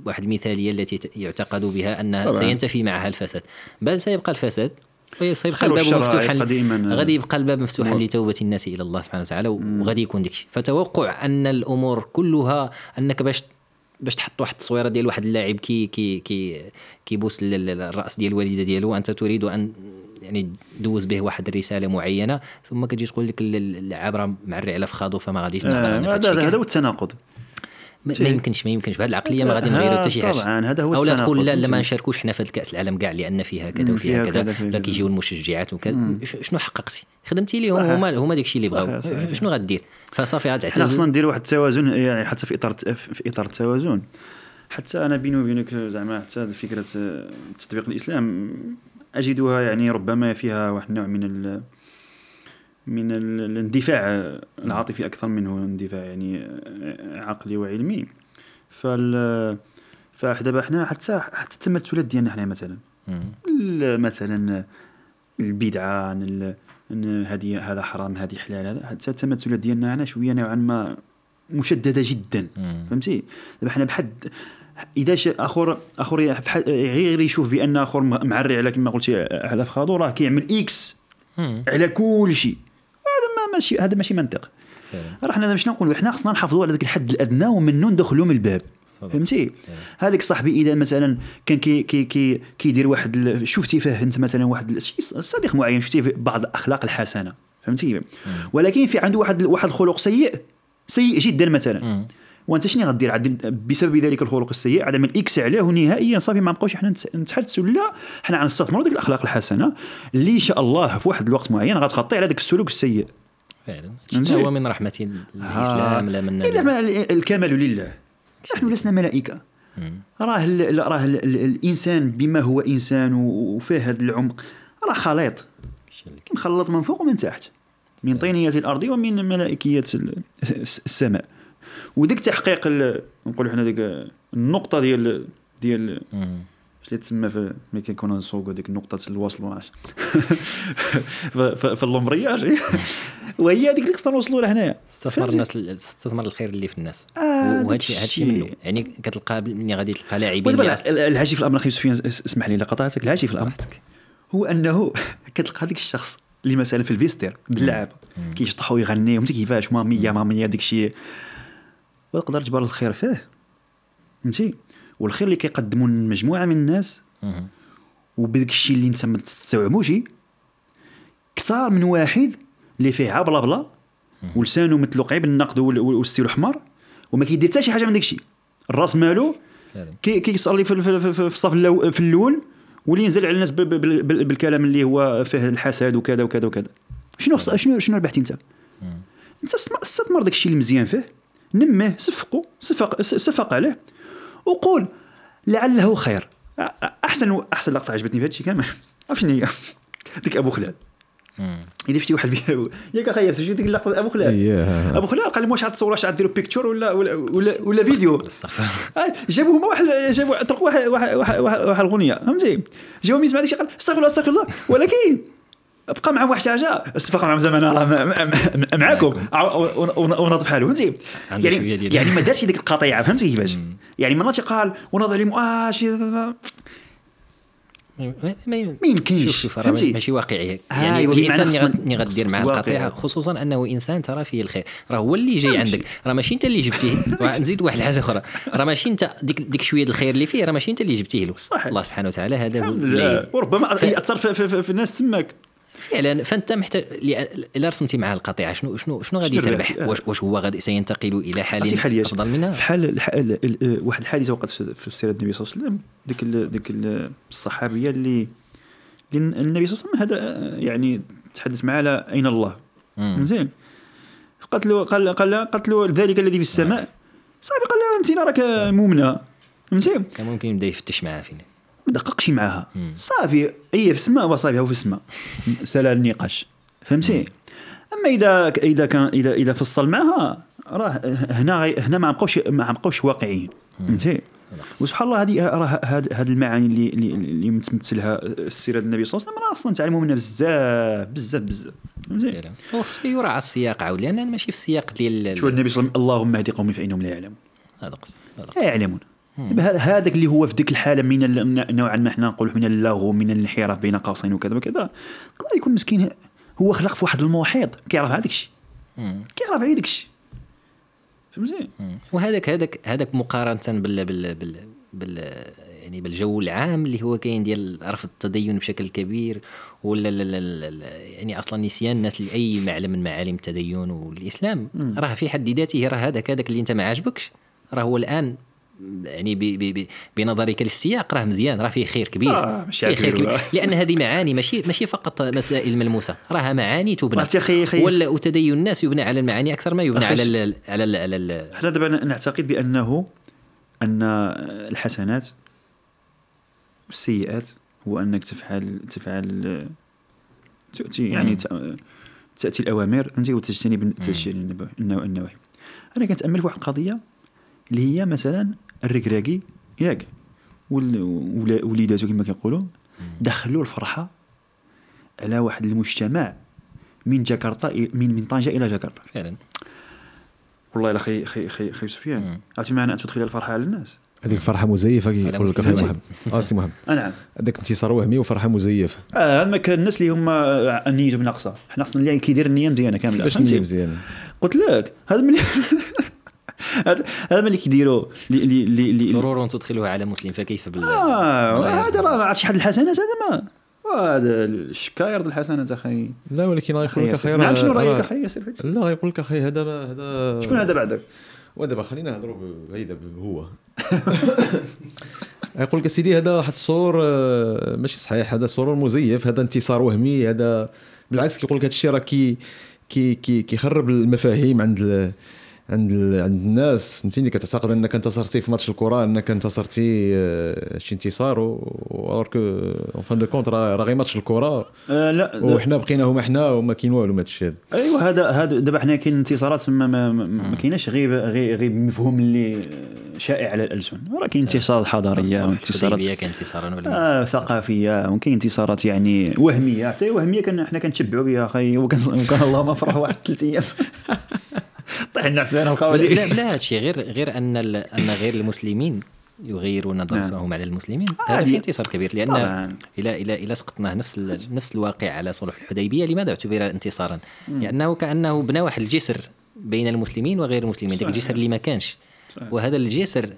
بواحد المثالية التي يعتقد بها انها طبعاً. سينتفي معها الفساد. بل سيبقى الفساد وسيبقى الباب مفتوحا غادي يبقى الباب مفتوحا لتوبة الناس إلى الله سبحانه وتعالى وغادي يكون داكشي. فتوقع أن الأمور كلها أنك باش باش تحط واحد التصويرة ديال واحد اللاعب كي كي كي كيبوس ال- ال- الرأس ديال الوالدة ديالو وانت تريد أن يعني دوز به واحد الرسالة معينة ثم كتجي تقول لك ال- ال- اللعاب راه معري على فخاضو فما غاديش نهضر آه،. هذا هو التناقض ما يمكنش ما يمكنش. بهذه العقلية ما غادي نغيروا حتى شي حاجة طبعا هذا هو أو لا تقول لا لا ما. نشاركوش حنا في كاس العالم كاع لأن فيها كذا وفيها فيها كذا. ولا. كيجيو المشجعات وكذا. شنو حققتي خدمتي صحيح. هما هما داك الشيء اللي بغاو. شنو غدير؟ فصافي حنا غتعتزل خصنا نديروا واحد التوازن يعني حتى في إطار في إطار التوازن. حتى أنا بيني وبينك زعما حتى فكره تطبيق الإسلام أجدها يعني ربما فيها واحد النوع من من ال- الاندفاع العاطفي أكثر منه اندفاع يعني عقلي وعلمي. فال فدابا حنا حتى حتى التمثلات ديالنا حنا مثلا. مثلا البدعة هذه هذا حرام هذه حلال هذا حتى التمثلات ديالنا أنا شوية نوعا ما مشددة جدا. فهمتي؟ دابا حنا بحد إذا شا اخر أخر غير يشوف بأن أخر معري على كما قلتي على فخادو راه كيعمل إكس. على كل شيء. ماشي هذا ماشي منطق. راه حنا باش نقولوا حنا خصنا نحافظوا على ذاك الحد الأدنى ومنه ندخلوا من الباب. فهمتي؟ هذاك صاحبي إذا مثلا كان كي كي كي كيدير واحد شفتي فيه أنت مثلا واحد صديق معين شفتي فيه بعض الأخلاق الحسنة. فهمتي؟ ولكن في عنده واحد واحد الخلق سيء سيء جدا مثلا. وأنت شنو غدير؟ بسبب ذلك الخلق السيء عدم الاكس عليه ونهائيا صافي ما نبقاوش حنا نت- نتحدثوا. لا حنا غنستثمروا ديك الأخلاق الحسنة. اللي إن شاء الله في واحد الوقت معين غتغطي على ذاك السلوك السيء. فعلا. هو من رحمة الإسلام لا من الكمال لله. نحن لسنا ملائكة. مم. راه ال- راه ال- ال- الإنسان بما هو إنسان وفيه هذا العمق راه خليط. مخلط من فوق ومن تحت من طينية الأرض ومن ملائكية ال- الس- السماء. وديك تحقيق نقولوا حنا ديك النقطة ديال ديال اللي تسمى في ملي كيكونوا نسوقوا ديك نقطة الوصل ما في ل embrayage وهي هذيك اللي خصنا نوصلوا لها هنايا استثمر فهمتي؟ الناس استثمر الخير اللي في الناس. آه، وهذا الشيء هذا الشيء. منه. يعني كتلقى ملي غادي تلقى لاعبين العجيب في الأمر أخي سفيان اس- اسمح لي لا قطعتك العجيب في الامر هو أنه كتلقى هذاك الشخص اللي مثلا في ال vestiaire باللعابه كيشطح ويغني ومتى كيفاش؟ مامية مامية داك الشيء وتقدر تجبر الخير فيه. فهمتي؟ والخير اللي كيقدموا مجموعه من الناس. وبداك الشيء اللي انت ما تستوعبوش كثار من واحد اللي فيه عا بلا بلا ولسانه مثل قعيب النقد وال- والستيل حمر وما كيدير حتى شي حاجة من داك الشيء. الراس مالو كي كيصلي في الصف في الأول واللي ينزل على الناس بالكلام اللي هو فيه الحسد وكذا وكذا وكذا. شنو شنو شنو ربحتي انت؟ انت استثمر- داك الشيء المزيان فيه نميه صفقه صفق صفق عليه. وقول لعله خير. أحسن أحسن لقطة عجبتني في هذا الشيء كامل. عرف شنو هي؟ ديك أبو خلال. إذا شفتي واحد ياك أخي شفتي ديك اللقطة أبو خلال؟ أبو خلال قال لهم واش غتصور واش غديروا بيكتشر ولا ولا ولا, ولا فيديو آه، جابوا هما واحد جابوا طرقوا واحد واحد واحد, واحد, واحد الأغنية. فهمتي؟ جاو يسمع داكشي قال استغفر الله استغفر الله. ولكن بقى معهم واحد حاجة استفق معهم زعما أنا م- معاكم. وناض بحاله فهمتي يعني يعني ما دارش ديك القطيعة فهمتي كيفاش؟ يعني مرات قال وناض عليهم آه شي ما يمكنش شوف فهمتي؟ ماشي واقعي. يعني الإنسان اللي غدير مع خصنا القطيعة. خصوصا أنه إنسان ترى فيه الخير. راه هو اللي جاي عندك. راه ماشي أنت اللي جبتيه. نزيد واحد الحاجة أخرى. راه ماشي أنت ديك ديك شوية الخير اللي فيه راه ماشي أنت اللي جبتيه له. صحيح. الله سبحانه وتعالى هذا هو وربما يأثر في, في, في, في الناس تماك فعلا فأنت محتاج إلا رسمتي معاه القطيعة شنو شنو شنو غادي تربح. واش واش هو غادي سينتقل إلى حال أفضل منها؟ في حال الح- ال- ال- واحد الحادثة وقعت في سيره النبي صلى الله عليه وسلم ديك ال- ديك ال- الصحابية اللي النبي صلى الله عليه وسلم هذا يعني تحدث معاه على أين الله. زين. قالت له قال قال قالت له ذلك الذي في السماء. صاحبي قال لها أنت راك مؤمنة. فهمتي كان ممكن يبدأ يفتش معاه فينا. ما دققش معاها صافي هي في السماء وصافي هو في السماء. سأل النقاش. فهمتي؟ أما إذا إذا كان إذا إذا فصل معها راه هنا هنا ما بقاوش ما بقاوش واقعيين. فهمتي؟ وسبحان الله هذه راه هاد هاد المعاني اللي اللي, متمثلها السيرة النبي صلى الله عليه وسلم راه أصلا تعلموا منها بزاف بزاف بزاف. فهمتي؟ فعلا. هو خصو يراعى السياق عاود لأن ماشي في السياق ديال شو النبي صلى الله عليه وسلم اللهم اهد قومي فإنهم لا يعلمون. هذا قص. لا يعلمون. هذاك اللي هو في ديك الحالة من ال- نوعا ما إحنا نقولوا من اللغو من الانحراف بين قوسين وكذا وكذا يقدر يكون مسكين هو خلق في واحد المحيط كيعرف هذاك الشيء. كيعرف هذاك الشيء. فهمتي. وهذاك هذاك هذاك مقارنة بال بال بال, بال يعني بالجو العام اللي هو كاين ديال رفض التدين بشكل كبير ولا لا لا لا لا يعني أصلا نسيان الناس لاي معلم من معالم التدين والإسلام. راه في حد ذاته راه هذاك هذاك اللي أنت ما عاجبكش راه هو الآن يعني ب ب ب بنظرك للسياق راه مزيان راه فيه خير كبير. آه، ماشي فيه خير كبير. لأن هذه معاني ماشي ماشي فقط مسائل ملموسة. راها معاني تبنى. ولا وتدين الناس يبنى على المعاني أكثر ما يبنى على ال على ال على ال إحنا دابا نعتقد بأنه أن الحسنات والسيئات هو أنك تفعل تفعل تؤتي يعني تأتي الأوامر. فهمتي وتجتنب تجتنب النوا- النواهي. أنا كنتامل في واحد القضية اللي هي مثلا الركراكي ياك. وال- ولا- وليداتو كما كيقولوا دخلوا الفرحة على واحد المجتمع من جاكرتا من من طنجة إلى جاكرتا. فعلا. والله إلا خي خي خي خي سفيان. عرفتي معنى ان تدخل الفرحة على الناس؟ هذيك فرحة مزيفة كيقول لك أخي. محمد. آه سي محمد. آه نعم. هذاك انتصار وهمي وفرحة مزيفة. آه هاد ما كان الناس اللي هما نيتهم ناقصه حنا خصنا اللي كيدير النية مزيانة كاملة. باش فهمتي؟ نجي مزيان قلت لك هذا ملي هذا ملي كيديروا اللي اللي اللي اللي- سرور تدخلها على مسلم فكيف بال آه هذا راه ما عرفتش حد الحسنات هذا ما هذا الشكاير ديال الحسنات أخي لا ولكن غيقول لك أخي. نعم شنو رأيك أخي ياسر؟ لا غيقول لك أخي هذا ما هذا شكون هذا بعدك؟ ودابا خلينا نهضروا بعيدا هو يقول لك سيدي هذا واحد الصور آه، ماشي صحيح هذا سرور مزيف هذا انتصار وهمي هذا بالعكس كيقول لك هذا الشيء راه كي كي كي كيخرب المفاهيم عند عند عند الناس فهمتيني كتعتقد أنك انتصرتي في ماتش الكره أنك انتصرتي آه، شي انتصار ورك en fin de compte راه غير ماتش الكره آه لا وحنا بقينا هما حنا وما كاين والو ما هادشي هذا ايوا هذا هذا دابا حنا كاين انتصارات ما ما, ما, ما كايناش غير غير غير مفهوم اللي شائع على الألسن. راه كاين انتصارات حضارية وانتصارات آه ثقافية وكاين انتصارات يعني وهمية. حتى وهمية كان حنا كنتشبعوا بها أخي وكان وكان اللهم فرح واحد ثلاث أيام. حسنا لا وخوالي لا, لا هادشي غير غير أن أن غير المسلمين يغيرون نظرتهم على المسلمين هذا. فيه انتصار كبير لأن طبعاً. إلى إلى إلى سقطناه نفس نفس الواقع على صلح الحديبية لماذا اعتبر انتصارا؟ لأنه كأنه بنى واحد الجسر بين المسلمين وغير المسلمين ذاك. الجسر اللي ما كانش صحيح. وهذا الجسر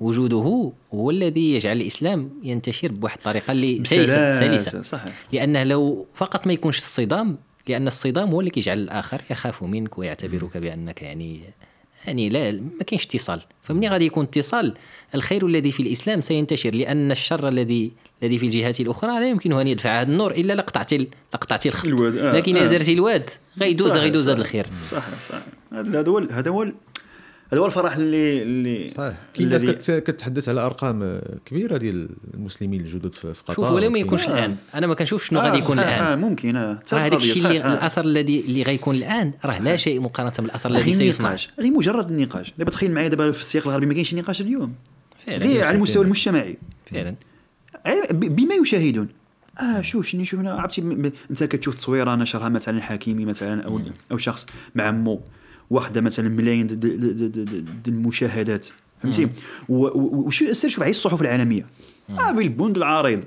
وجوده هو الذي يجعل الإسلام ينتشر بواحد الطريقة اللي سلسة سلسة صحيح لأنه لو فقط ما يكونش الصدام لأن الصدام هو اللي كيجعل الآخر يخاف منك ويعتبرك بأنك يعني يعني لا ما كاينش اتصال فمني غادي يكون اتصال الخير الذي في الإسلام سينتشر لأن الشر الذي الذي في الجهات الأخرى لا يمكنه أن يدفع هذا النور إلا لقطعتي لقطعتي الخط الواد، آه، لكن إذا آه. درتي الواد غيدوز غيدوز هذا. الخير صحيح صحيح هذا هو هذا هو هذا هو الفرح اللي اللي صحيح. كاين ناس الذي- كت- كتحدث على أرقام كبيرة ديال المسلمين الجدد في في قطر. شوف ولا ما يكونش الآن. أنا ما كنشوفش شنو غادي يكون الآن. آه ممكن. آه راه هذاك الشيء اللي آه. الاثر الذي اللي غيكون الآن راه لا شيء مقارنة بالاثر الذي غير سيصنع. النقاش غير مجرد النقاش دابا تخيل معايا دابا في السياق الغربي ما كاينش نقاش اليوم. فعلا. غير على المستوى المجتمعي. فعلا. بما يشاهدون. آه شوف شنو شفنا عرفتي انت كتشوف تصويرة نشرها مثلا حكيمي مثلا أو أو شخص مع مو واخده مثلا ملايين المشاهدات فهمتي؟ و- و- وشو سير شوف على الصحف العالمية. آه بالبند العريض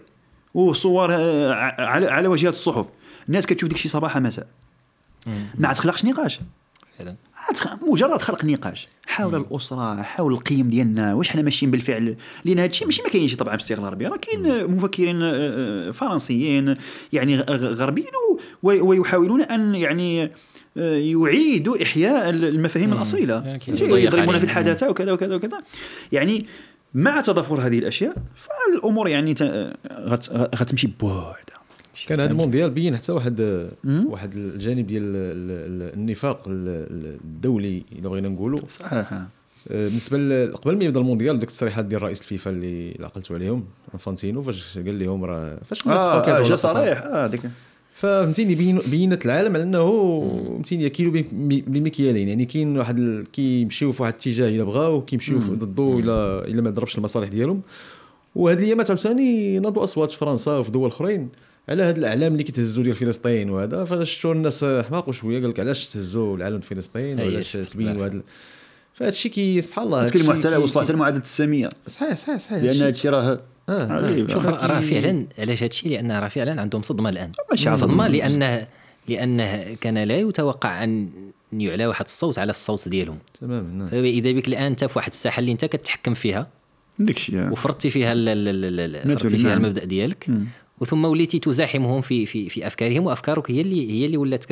وصور آه، على على واجهات الصحف. الناس كتشوف ديك الشيء صباحا مساء. ما تخلقش نقاش. فعلا. مجرد خلق نقاش. حول الأسرة حول القيم ديالنا واش حنا ماشيين بالفعل. لأن هذا الشيء ماشي ما كاينش طبعا في الصيغة الغربيه راه كاين مفكرين آه، آه، فرنسيين يعني غربيين ويحاولون أن يعني آه، يعيدوا إحياء المفاهيم الأصيلة. يعني يضربون في عليهم. الحداثة وكذا وكذا وكذا. يعني مع تضافر هذه الأشياء فالأمور يعني غتمشي بوحدها كان هذا المونديال بين حتى واحد. واحد الجانب ديال ال- ال- النفاق ال- ال- الدولي إلا بغينا نقولوا. صحيح. آه، بالنسبة قبل ما يبدأ المونديال دوك التصريحات ديال رئيس الفيفا اللي عقلتوا عليهم إنفانتينو فاش قال لهم راه فاش كنا سبقوا آه كيهضروا على. صريح. آه ديك فهمتيني بين بينت العالم على أنه فهمتيني كيلو بم- بمكيالين يعني كاين واحد كيمشيو في واحد الاتجاه إلا بغاو كيمشيو ضده الا إلا ما ضربش المصالح ديالهم. وهاد الايامات عاوتاني ناضوا أصوات في فرنسا وفي دول أخرين على هاد الإعلام اللي كيتهزوا ديال فلسطين وهذا. فشفتوا الناس حماقوا شوية قال لك علاش تهزوا العالم فلسطين؟ وعلاش تبينوا بلا. هذا فهاد الشيء كي سبحان الله الشيء حتى كي- وصلوا حتى المعادله الساميه صحيح صحيح صحيح لأن هادشي- هذا الشيء راه آه،. آه. شوف هذا راه فعلا علاش هادشي لأن راه فعلا عندهم صدمة الآن ماشي صدمه صدمة. لأنه لأنه كان لا يتوقع أن أن يعلى واحد الصوت على الصوت ديالهم تماما نعم. فاذا بك الآن انت في واحد الساحة اللي أنت كتحكم فيها داك الشيء وفرضتي فيها ال- ال- ال- ال- ناتوري، فرضتي فيها. المبدأ ديالك. وثم وليتي تزاحمهم في في في أفكارهم وأفكارك هي اللي هي اللي ولات.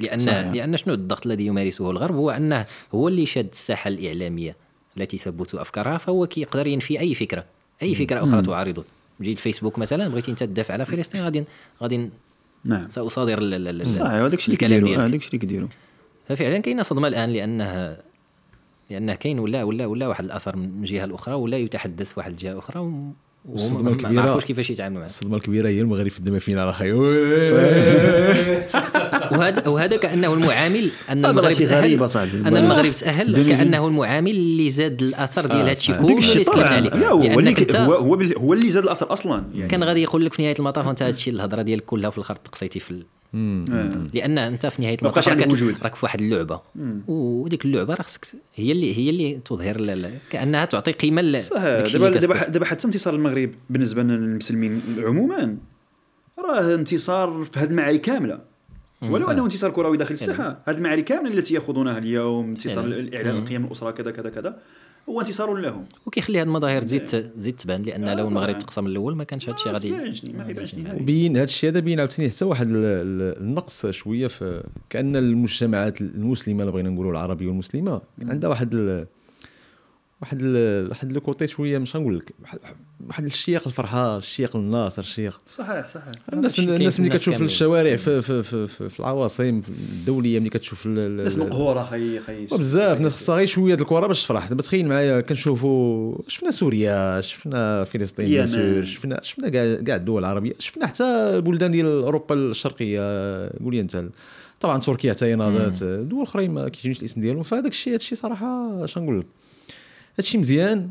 لأن صحيح. لأن شنو الضغط الذي يمارسه الغرب؟ هو أنه هو اللي شاد الساحة الإعلامية التي ثبت أفكارها فهو كيقدر ينفي أي فكرة أي فكرة أخرى تعارضه. جيت الفيسبوك مثلا بغيتي أنت تدافع على فلسطين غادي غادي نعم. سأصادر ال- ال- ال- صح هذاك الشيء اللي كيديروا. هذاك الشيء اللي كيديروا. ففعلا كاينة صدمة الآن لأنه لأنه كاين ولا ولا ولا واحد الأثر من جهة الاخرى ولا يتحدث واحد الجهه أخرى و- والصدمة وهم ما عرفوش كيفاش يتعاملوا معها الصدمة الكبيرة هي المغرب في الدم فينا أخي وهذا وهذا كأنه المعامل أن هذا المغرب تاهل. أن المغرب تأهل كأنه المعامل اللي زاد الأثر ديال هذا الشيء صحيح. كله اللي الشيء تكلمنا عليه لا هو اللي انت هو هو, اللي زاد الأثر أصلا يعني كان غادي يقول لك في نهاية المطاف وانت هذا الشيء الهضرة ديالك كلها في الآخر تقصيتي في. آه. لأن أنت في نهاية المطاف راك. راك في واحد اللعبة. وديك اللعبة راه خصك هي اللي هي اللي تظهر كأنها تعطي قيمة ل- صح داكشي دابا اللي دابا. دابا حتى انتصار المغرب بالنسبة للمسلمين عموما راه انتصار في هذه المعارك كاملة. ولو أنه انتصار كروي داخل الساحة هذه المعارك كامله التي يأخذونها اليوم انتصار يعني. الإعلان القيم الأسرة كذا كذا كذا هو انتصار لهم. وكيخلي هذه المظاهر تزيد تزيد تبان لأن آه، لو المغرب. تقسم الأول ما كانش هذا الشيء غادي ما يبانش وبين هذا الشيء هذا بين عاوتاني حتى واحد ال- ال- النقص شوية في كأن المجتمعات المسلمة اللي بغينا نقولوا العربية والمسلمة عندها واحد ال واحد ال واحد لو كوتي شوية مش غنقول لك واحد- الشيق الفرحة الشيق الناصر الشيق صحيح صحيح. الناس الناس في ملي الناس كتشوف. الشوارع في في في, في, في العواصم الدولية ملي كتشوف ال- ال- ناس مقهورة خي خي. بزاف ناس خصها غير شوية د الكره باش تفرح. دابا تخيل معايا كنشوفوا شفنا سوريا شفنا فلسطين. بيان شفنا شفنا كاع الدول العربية شفنا حتى بلدان ديال أوروبا الشرقية قول لي أنت. طبعا تركيا حتى هي ناضت. دول أخرين ما كيجينيش الاسم ديالهم. فهذاك الشيء هذا الشيء صراحة اش نقول لك هذا الشيء مزيان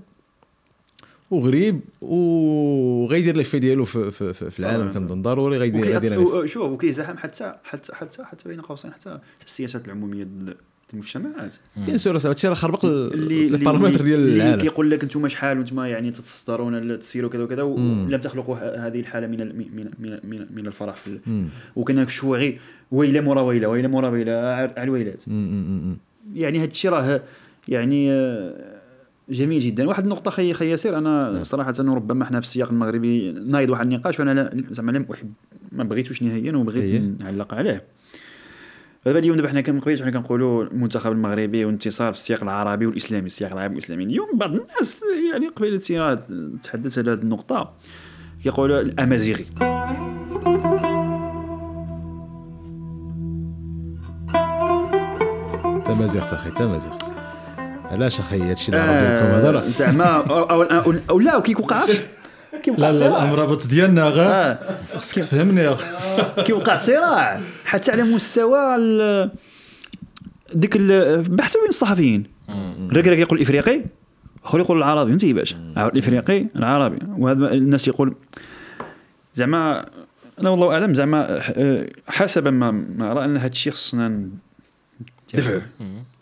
وغريب وغيدير l'effet ديالو في, في, في, في العالم طبعاً. كنظن ضروري غيدير غيدير شوف وكيزاحم حتى حتى حتى حتى بين قوسين حتى حتى السياسات العمومية المجتمعات bien sûr هذا الشيء راه خربق ال- les paramètres ديال اللي العالم كيقول لك أنتم شحال وأنتم يعني تتصدرون تسيروا كذا وكذا ولم تخلقوا هذه الحالة من ال- من من من, من الفرح في. وكنكشفوا غير ويلة مورا ويلة ويلة مورا ويلة على الويلات. يعني هذا الشيء راه يعني آه، جميل جدا. واحد النقطة خي خي ياسر أنا صراحة ربما إحنا في السياق المغربي نايض واحد النقاش وأنا زعما لم أحب ما بغيتوش نهائيا وبغيت إيه. نعلق عليه. دابا اليوم دابا حنا قبيل حنا كنقولوا المنتخب المغربي وانتصار في السياق العربي والإسلامي السياق العربي والإسلامي. اليوم بعض الناس يعني قبيله سيرات تحدث على هذه النقطة. كيقولوا الأمازيغي. تمازيغت أخي تمازيغت علاش أخي هادشي اللي عرب ديالكم هذا راه زعما أو, أو, أو, أو لا كيوقع كيوقع لا لا صراع. الامرابط ديالنا غا آه. خصك تفهمني كيوقع صراع حتى على مستوى ديك حتى بين الصحفيين. الركراك يقول الافريقي اخر يقول العربي فهمتي باش. الإفريقي؟ العربي. وهذا الناس يقول زعما أنا والله أعلم زعما آه، حسب ما ما ارى ان هذا الشيء خصنا دفعه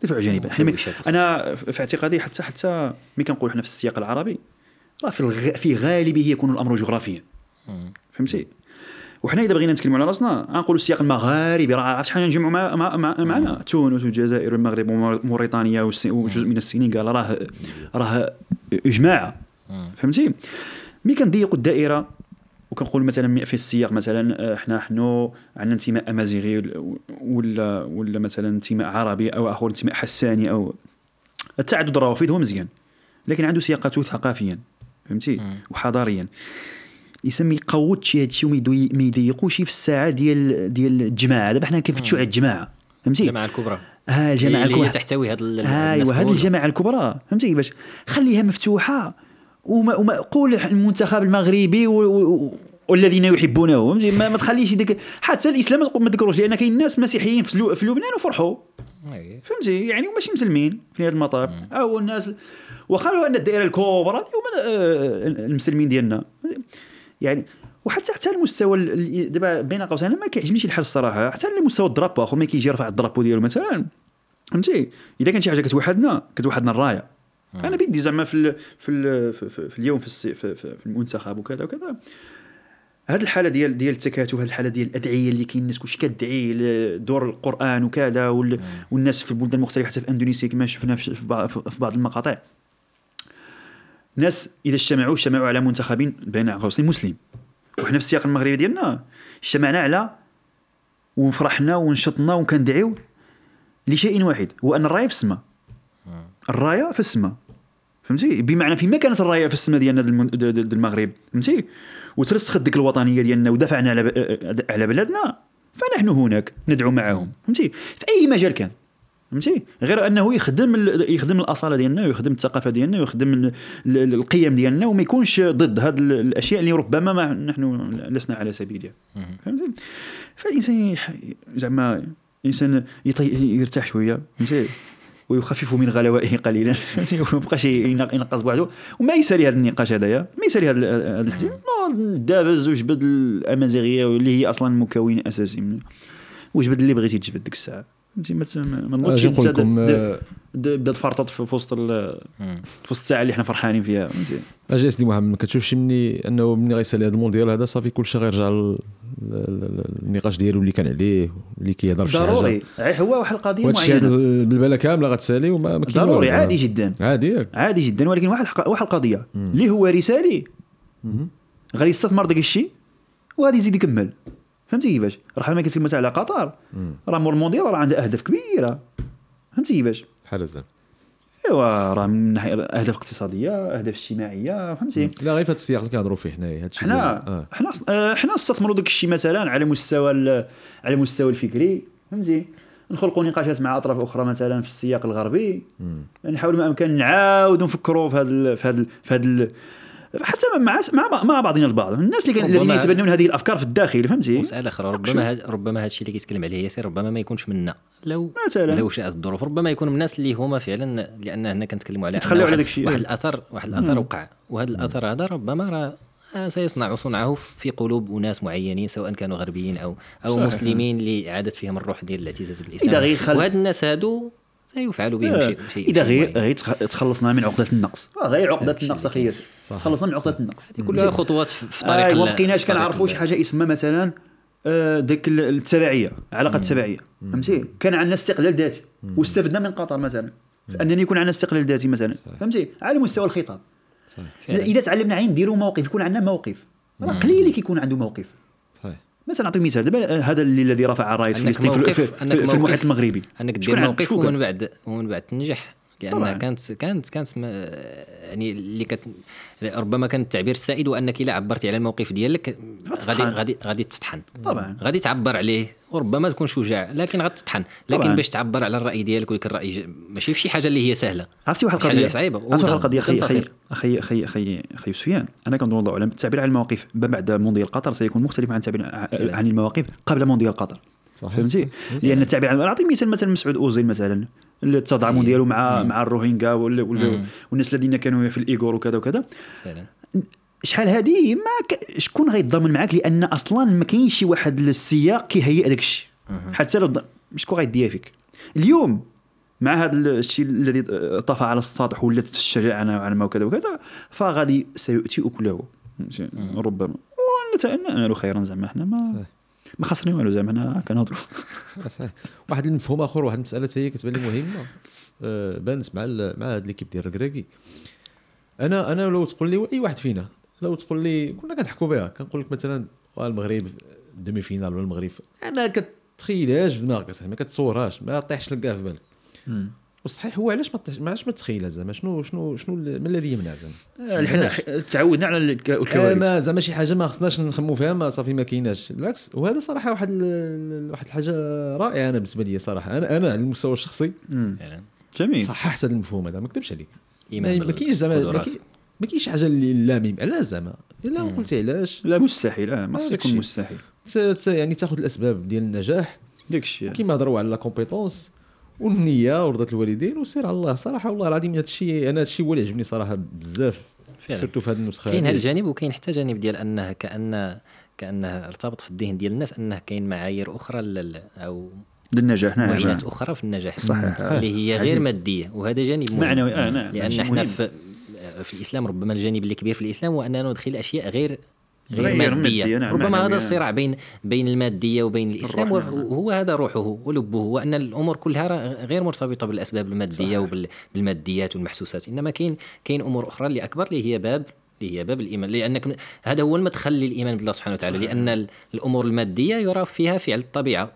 دفعه جانبا تسويشات. أنا في اعتقادي حتى حتى ملي كنقول حنا في السياق العربي راه في الغ... في غالبه يكون الأمر جغرافيا. فهمتي؟ وحنا إذا بغينا نتكلموا على رأسنا غنقولوا السياق المغاربي. راه عرفت شحال نجمعوا مع مع مع معنا؟ تونس والجزائر والمغرب وموريتانيا وجزء من السنغال راه راه مم. فهمتي؟ ملي كنضيقوا الدائرة وكنقول مثلا في السياق مثلا آه، حنا حنو عندنا انتماء أمازيغي ولا ولا مثلا انتماء عربي أو آخر انتماء حساني أو التعدد الروافد هو مزيان لكن عنده سياقاته ثقافيا فهمتي. وحضاريا. يسمي يقود شي هادشي وما ما يضيقوش في الساعة ديال ديال الجماعة. دابا حنا كنفتشوا على الجماعة فهمتي؟ الجماعة الكبرى. ها الجماعة الكبرى. تحتوي هاد أيوه هذه كلهم. الجماعة الكبرى فهمتي؟ كيفاش خليها مفتوحة. وما, وما قول المنتخب المغربي و... و... والذين يحبونه. فهمتي؟ ما, ما تخليش ديك حتى الإسلام ما تذكروش لأن كاين ناس مسيحيين في. في لبنان وفرحوا. أي. فهمتي؟ يعني وماشي مسلمين في نهايه المطاف أو الناس وخلوا أن الدائرة الكبرى اليوم آه، المسلمين ديالنا. يعني وحتى حتى المستوى ال- ال- دابا بين قوسين ما كيعجبنيش الحال الصراحه حتى المستوى الدرابو اخو ما كيجي يرفع الدرابو ديالو مثلا. فهمتي؟ إذا كان شي حاجة كتوحدنا كتوحدنا الراية. أنا بدي زعما في ال في, ال في, في, في اليوم في, السي في, في, في المنتخب وكذا وكذا. هاد الحالة ديال ديال التكاتف هاد الحالة ديال الأدعية اللي كاين الناس كلشي كدعي دور القرآن وكذا وال- والناس في البلدان المختلفة حتى في إندونيسيا كما شفنا في في بعض, المقاطع. ناس إذا اجتمعوا اجتمعوا على منتخب بين قوسين مسلم وحنا في السياق المغربي ديالنا اجتمعنا على وفرحنا ونشطنا وكندعيو لشيء واحد هو ان الراية في السماء. الراية في السماء. فهمتي؟ بمعنى فيما كانت الرايه في السماء ديالنا ديال المغرب فهمتي؟ وترسخت ديك الوطنية ديالنا ودافعنا على على بلادنا فنحن هناك ندعو معهم فهمتي؟ في أي مجال كان فهمتي؟ غير أنه يخدم ال- يخدم الأصالة ديالنا ويخدم الثقافة ديالنا ويخدم ال- ال- القيم ديالنا وما يكونش ضد هذه الأشياء اللي ربما ما نحن لسنا على سبيلها فهمتي؟ فالإنسان زعما الانسان يطي- يرتاح شوية فهمتي؟ ويخفف من غلوائه قليلا. وما يبقاش ينق- ينقص بوحده وما يسالي هذا النقاش هذايا ما يسالي هذا ال- هذا الاحتمال نوض دابز وجبد الأمازيغية واللي هي أصلا مكون أساسي من وجبد اللي بغيتي تجبد ديك الساعة. فهمتي؟ ما ما نوضش انت آه، بدا تفرطط في وسط. في وسط الساعة اللي إحنا فرحانين فيها فهمتي؟ أجي سيدي محمد ما كتشوفش مني أنه مني غيسالي هذا المونديال هذا صافي كلشي غيرجع لل- لل- النقاش ديالو اللي كان عليه اللي كيهضر في شي ضروري. حاجة هو واحد القضية معينة. البلبلة كاملة غتسالي وما ما ضروري. عادي جدا. عادي. ياك عادي جدا ولكن واحد واحد القضية. اللي هو رسالي غادي يستثمر داك الشيء وغادي يزيد يكمل. فهمتي كيفاش؟ راه ما كتكلم مثلا على قطر. راه مور المونديال راه عندها أهداف كبيرة. فهمتي كيفاش؟ بحال زعما إيوا راه من ناحية اهداف اقتصاديه أهداف اجتماعية فهمتي؟ لا غير في هذا السياق اللي كنهضروا فيه حنايا هذا الشيء حنا آه. حنا آه، حنا نستثمروا داك الشيء مثلا على مستوى على المستوى الفكري فهمتي؟ نخلقوا نقاشات مع أطراف أخرى مثلا في السياق الغربي. نحاولوا ما أمكن نعاودوا نفكروا في هذا في هذا في هذا حتى مع مع مع بعضنا البعض. الناس اللي الذين يتبنون هذه الأفكار في الداخل فهمتي؟ مسألة أخرى ربما هاد ربما هذا الشيء اللي كيتكلم عليه ياسر ربما ما يكونش منا. لو مثلا. لو شاءت الظروف ربما يكون من الناس اللي هما فعلا لأن هنا كنتكلموا على أن يتخلوا على داك الشيء. واحد الاثر واحد الأثر وقع. وهذا الأثر هذا ربما راه آه، سيصنع صنعه في قلوب أناس معينين سواء كانوا غربيين أو أو صحيح. مسلمين اللي عادت فيهم الروح ديال الاعتزاز بالاسلام وهاد الناس هادو سيفعل بهم شيء شيء إذا غير. غير تخ- تخلصنا من عقدة النقص. آه، غير عقدة النقص أخي. ياسر. تخلصنا من عقدة النقص. هذه كلها خطوات في طريق آه ما بقيناش كنعرفوا شي حاجة اسمها مثلا آه، ديك ال- التبعية علاقة التبعيه فهمتي؟ كان عندنا استقلال ذاتي واستفدنا من قطر مثلا. أنني يكون عندنا استقلال ذاتي مثلا. فهمتي؟ على مستوى الخطاب. إذا تعلمنا عين نديروا موقف يكون عندنا موقف. راه قليل اللي كيكون عنده موقف. مثلا نعطي مثال. دابا آه، هذا اللي الذي رفع رايه فلسطين في, في, في, في المحيط المغربي. انك دير موقف ومن؟ بعد ومن بعد تنجح؟ لأن طبعاً. كانت كانت كانت ما يعني اللي كت ربما كان التعبير السائد وأنك إلا عبرتي على الموقف ديالك غادي. غادي غادي تطحن طبعاً. غادي تعبر عليه وربما تكون شجاع لكن غتطحن لكن. باش تعبر على الرأي ديالك ويكون الرأي ماشي في شي حاجة اللي هي سهلة عرفتي واحد القضية صعيبة عرفتي واحد القضية أخي أخي. أخي أخي أخي أخي سفيان أنا كنظن والله اعلم التعبير عن المواقف بعد مونديال قطر سيكون مختلف عن التعبير عن المواقف قبل مونديال قطر صحيح. فهمتي؟ لأن التعبير عن نعطي مثال مثلا مسعود أوزيل مثلا التضامن إيه. ديالو مع مع الروهينجا وال- وال- والناس الذين كانوا في الإيغور وكذا وكذا. فعلا. شحال هذه ما ك... شكون غيتضامن معاك؟ لأن أصلا ما كاينش شي واحد السياق كيهيئ داك الشيء. حتى لو ض- شكون غيديها فيك. اليوم مع هذا الشيء الذي طفى على السطح ولات الشجاعة نوعا ما وكذا وكذا فغادي سيؤتي أكله. ربما. ونتأنى خيرا زعما حنا ما ما خسرين والو زعما حنا كنهضروا واحد المفهوم آخر واحد المسألة هي كتبان لي مهمة. آه، بانت مع مع هاد ليكيب ديال الركراكي أنا أنا لو تقول لي أي واحد فينا لو تقول لي كنا كنضحكوا بها كنقول لك مثلا آه، المغرب دومي فينال ولا المغرب ما كتخيلهاش في دماغك ما كتصورهاش ما طيحش لك في بالك. والصحيح هو علاش ما علاش ما تخيلها زعما شنو شنو شنو ما الذي يمنع زعما؟ حنا تعودنا على الك- آه، الكوارث. ما زعما شي حاجة ما خصناش نخمو فيها ما صافي ما كايناش. بالعكس وهذا صراحة واحد ال- واحد الحاجة رائعة أنا بالنسبة لي صراحة. أنا أنا على المستوى الشخصي. فعلا جميل. صححت هذا المفهوم هذا ما نكذبش عليك. ما كاينش زعما ما كاينش حاجة اللي لا ميم علاش زعما. إلا قلتي علاش؟ لا مستحيل. لا ما يكون. مستحيل. يعني تاخذ الأسباب ديال النجاح. داك الشيء كيما هضروا على la compétence. والنية ورضا الوالدين وسير على الله صراحة والله العظيم هذا الشيء أنا هذا الشيء هو اللي عجبني صراحة بزاف فعلا سيرتو في هذه النسخة كاين هذا. الجانب وكاين حتى جانب ديال أنه كأن كأنه ارتبط في الذهن ديال الناس أنه كاين معايير أخرى لل- أو للنجاح نعم معاييرات أخرى في النجاح صحيح. اللي هي غير عجيب. مادية وهذا جانب مهم معنوي آه نعم لأن إحنا مهم. في في الإسلام ربما الجانب اللي كبير في الإسلام هو أننا ندخل أشياء غير غير, مادية، نعم، ربما معنوية. هذا الصراع بين بين المادية وبين نعم. وهو هذا روحه ولبه وان الأمور كلها غير مرتبطة بالأسباب المادية وبالماديات والمحسوسات إنما كاين كاين أمور أخرى اللي أكبر اللي هي باب اللي هي باب الإيمان. لأنك هذا هو المدخل للإيمان بالله سبحانه وتعالى لأن ال- الأمور المادية يرى فيها فعل الطبيعة.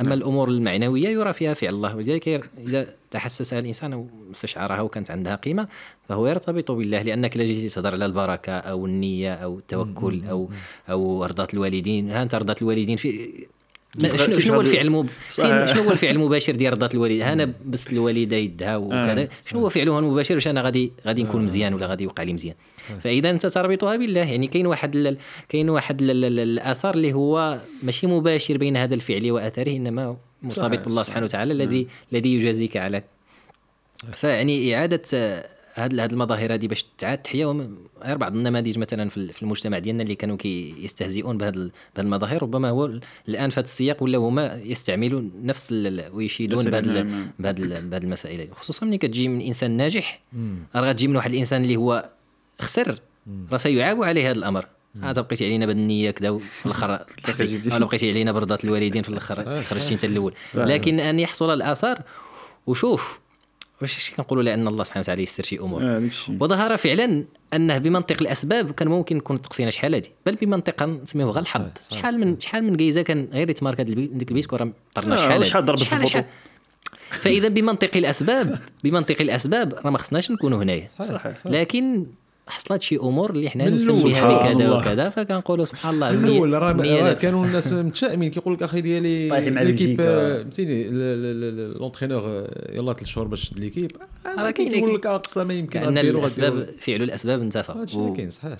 أما الأمور المعنوية يرى فيها فعل الله ولذلك اذا تحسسها الإنسان واستشعرها وكانت عندها قيمة فهو يرتبط بالله لأنك الا جيتي تهضر على البركة أو النية أو التوكل أو أو رضاه الوالدين. ها أنت رضاه الوالدين في شنو شنو هو الفعل المب... شنو هو الفعل المباشر ديال رضاه الوالدين أنا بس الوالدة يدها وكذا. آه. شنو هو فعله المباشر باش أنا غادي غادي نكون مزيان ولا غادي يوقع لي مزيان؟ فإذا أنت تربطها بالله. يعني كاين واحد. كاين واحد ال... ال- ال- الاثر اللي هو ماشي مباشر بين هذا الفعل واثره إنما مرتبط بالله سبحانه وتعالى الذي الذي يجازيك على فيعني إعادة آه، هاد هاد المظاهر هذه باش تعاد تحيا. غير بعض النماذج مثلا في ال- في المجتمع ديالنا اللي كانوا كيستهزئون بهذه ال- بهذه المظاهر ربما هو ال- الآن في هذا السياق ولا هما يستعملون نفس ويشيدون. بهذه ال- بهذه المسائل. خصوصا ملي كتجي من إنسان ناجح راه غتجي من واحد الإنسان اللي هو خسر راه سيعاب عليه هذا الأمر. انت بقيتي علينا بالنيه كذا وفي الأخر ولا بقيتي علينا برضات الوالدين في الأخر خرجتي أنت الأول. لكن أن يحصل الآثار وشوف واش كنقولوا لأن الله سبحانه وتعالى يسر شي أمور؟ آه، وظهر فعلا أنه بمنطق الأسباب كان ممكن نكون تقصينا شحال هادي بل بمنطق نسميوه غير الحظ شحال من شحال من جايزة كان غير يتمارك ديك البيت كره طرنا آه، شحال. شحال ضربت في البطو. فإذا بمنطق الاسباب بمنطق الأسباب راه ما خصناش نكونوا هنايا. صحيح. لكن حصلت شي أمور اللي حنا من نسميها بكذا. وكذا فكنقولوا سبحان الله من الأول راه. كانوا الناس متشائمين كيقول لك أخي ديالي l'équipe. آه، فهمتيني l'entraîneur آه، يلاه ثلاث شهور باش تشد l'équipe راه كاين كيقول لك- اقصى ما يمكن غديروا الأسباب فعل الأسباب انتفى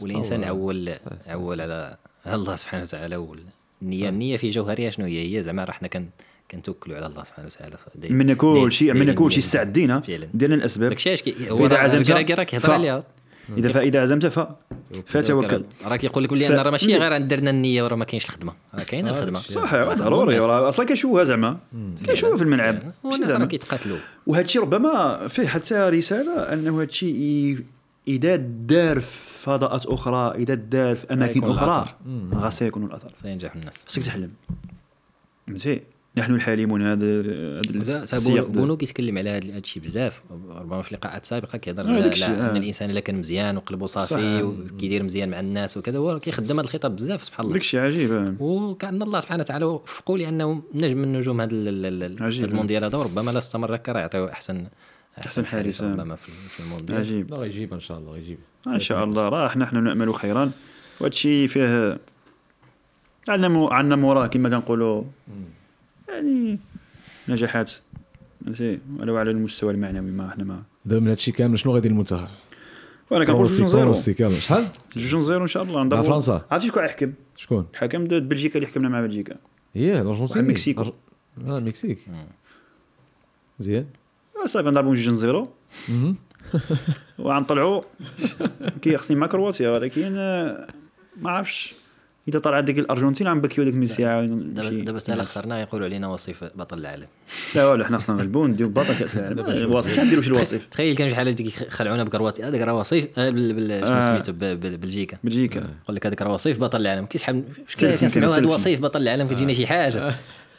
والإنسان. عول عول على الله سبحانه وتعالى والنية النية في جوهرها شنو هي هي زعما راه حنا كن كنتوكلوا على الله سبحانه وتعالى منا كل شيء منا دايرين كل شيء ديالنا. مستعدين ها فعلا. ديرنا الأسباب داكشي اش كي- هو عزمت ف- عليها إذا فاذا عزمت ف فتوكل راه كيقول لك بلي أنا راه ماشي؟ غير درنا النية وراه ما كاينش الخدمة. راه كاينة الخدمة. داكشي. صح. ضروري راه أصلا كنشوفها زعما؟ كنشوفها في الملعب ماشي والناس راه زعما كيتقاتلوا وهذا الشيء ربما فيه حتى رسالة أنه هذا الشيء إذا دار في فضاءات أخرى إذا دار في أماكن يكون أخرى الأثر. غا سيكون الأثر. سينجح الناس. خصك تحلم. فهمتي؟ نحن الحالمون هذا هذا بونو- كيتكلم على هذا الشيء بزاف ربما في لقاءات سابقة كيهضر آه، على على أن آه. الإنسان إلا كان مزيان وقلبه. صافي وكيدير مزيان مع الناس وكذا هو كيخدم هذا الخطاب بزاف سبحان الله داك الشيء عجيب آه. وكان الله سبحانه وتعالى وفقوا لأنه نجم من نجوم هذا ال- ال- ال- عجيب. هذا المونديال هذا وربما لا استمر هكا راه يعطيو احسن أحسن حارس، آه. ربما في في المونديال عجيب لا غيجيب إن شاء الله غيجيب إن شاء الله راه نحن نأمل خيرا وهذا الشيء فيه عندنا عندنا موراه كما كنقولوا يعني نجاحات. فهمتي ولو على المستوى المعنوي ما إحنا ما دابا من هادشي كامل شنو غيدير المنتخب؟ وأنا كنقول كروسي جوج زيرو. كروسي كامل. شحال؟ جوج زيرو إن شاء الله. مع فرنسا. عرفتي شكون يحكم؟ شكون؟ الحكم د بلجيكا اللي حكمنا مع بلجيكا. هي الارجنتين المكسيكو. آه المكسيك. مزيان آه، صافي جوج زيرو. مهم. وغنطلعوا كي خصني مع كرواتيا ولكن آه، ما عرفتش. إذا طلعت ديك الأرجنتين عم بكيو ديك ميسي عاود دابا شي- دابا حتى خسرنا يقولوا علينا وصيف بطل العالم. لا والو حنا خصنا نغلبوا نديو بطل كأس العالم. الوصيف ما نديروش الوصيف. تخيل كان شحال هذيك خلعونا بكرواتيا. هذاك راه وصيف آه، شنو آه. سميتو بلجيكا. بلجيكا. يقول لك هذاك راه وصيف بطل العالم. كي شحال كنسمعوا هذا. وصيف بطل العالم كتجينا شي حاجة.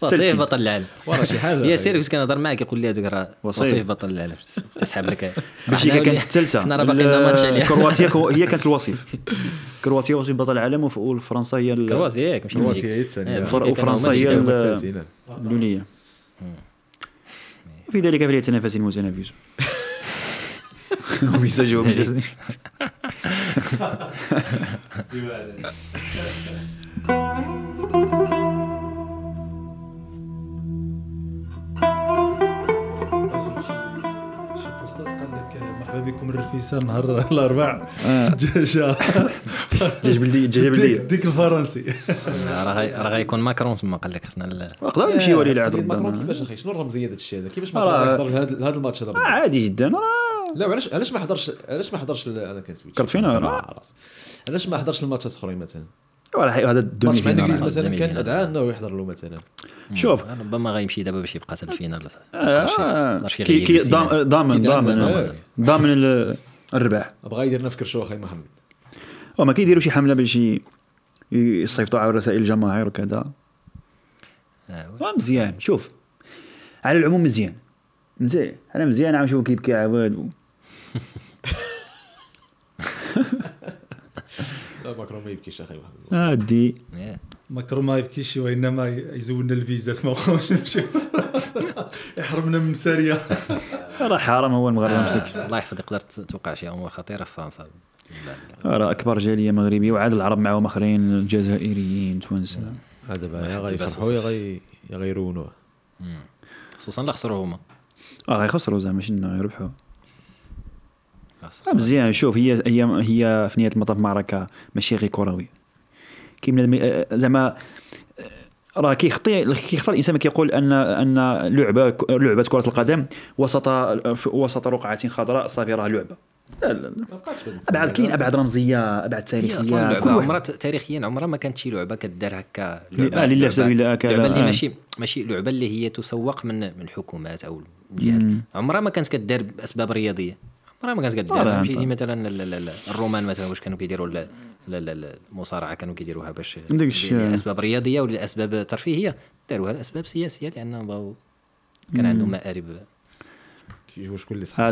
وصيف. بطل العالم. وراه شي حاجة يا سير كنت كنهضر معاه كيقول لي هذاك راه وصيف. بطل العالم. تسحب لك. بلجيكا حنا كانت الثالثه حنا راه باقي لنا ماتش عليها. كرواتيا هي كانت الوصيف. كرواتيا وصيف بطل العالم وف- وفرنسا هي كرواتيا ياك ماشي كرواتيا. هي الثانية وفرنسا هي هما ال- الثالثين اللوليه وفي ذلك فليتنافس المتنافسون ومزاجه من تسنيم شي مرحبا بكم الرفيسة نهار الأربع. آه. دجاجه دجاج بلديه دجاجه ديك, بلديه ديك الفرنسي. آه، راه راه غيكون ماكرون تما قال لك خصنا ولي العهد قضية ماكرون كيفاش أخي؟ شنو الرمزية ديال الشيء هذا؟ كيفاش ماكرون يحضر لهذا الماتش هذا؟ عادي جدا راه. لا علاش علاش ما حضرش علاش ما حضرش أنا كنسويتش كرت فينا راه. علاش ما حضرش الماتشات الاخرين مثلا؟ راه هذا ماتش مع الانجليز. مثلا كان. ادعى إنه يحضر له مثلا. شوف. ربما غيمشي دابا باش يبقى حتى الفينال آه، مقدرش كي ضامن ضامن، ضامن آه. ضامن ال- الرباح بغا يدير نفكر شو أخي محمد. وما كيديروا شي حملة باش يصيفطوا على رسائل الجماهير وكذا. آه، آه، مزيان. شوف على العموم مزيان. مزيان. أنا مزيان عم نشوف كيبكي عواد لا ماكرون ما يبكيش أخي. محمد هادي ياه. ماكرون ما يبكيش وإنما يزولنا الفيزات ما بقاوش نمشيو يحرمنا من ساريه راه حرام هو المغرب مسك. الله يحفظ يقدر توقع شي أمور خطيرة في فرنسا. راه أكبر جالية مغربية وعاد العرب معاهم آخرين الجزائريين توانسه هذا غيفرحوا يا يا غيرونوه خصوصا لا خسروا هما. آه غيخسروا زعما ماشي يربحوا. آه مزيان. شوف هي هي هي في نهاية المطاف معركة ماشي غير كرويه بنادم آه، زعما آه، راه كيخطي كيخطى الإنسان كيقول ان أن لعبة لعبة كرة القدم وسط وسط رقعة خضراء صافي راه لعبة. لا لا لا. ابعاد كاين ابعاد رمزية ابعاد أصلا تاريخية كل عمرها تاريخيا عمرها ما كانت شي لعبة كدار هكا آه، لله في سبيل الله كذا، لعبة اللي آه. ماشي ماشي لعبة اللي هي تسوق من من الحكومات أو الجهات عمرها ما كانت كدار بأسباب رياضية. عمرها ما كانت كدار مشيتي. مثلا ال- ال- ال- الرومان مثلا واش كانوا كيديروا ال- ال- ال- المصارعة كانوا كيديروها؟ باش. لأسباب رياضية ولا لاسباب ترفيهية. داروها لأسباب سياسية لانهم بغاو كان عندهم مآرب. كيجيو شكون اللي صح.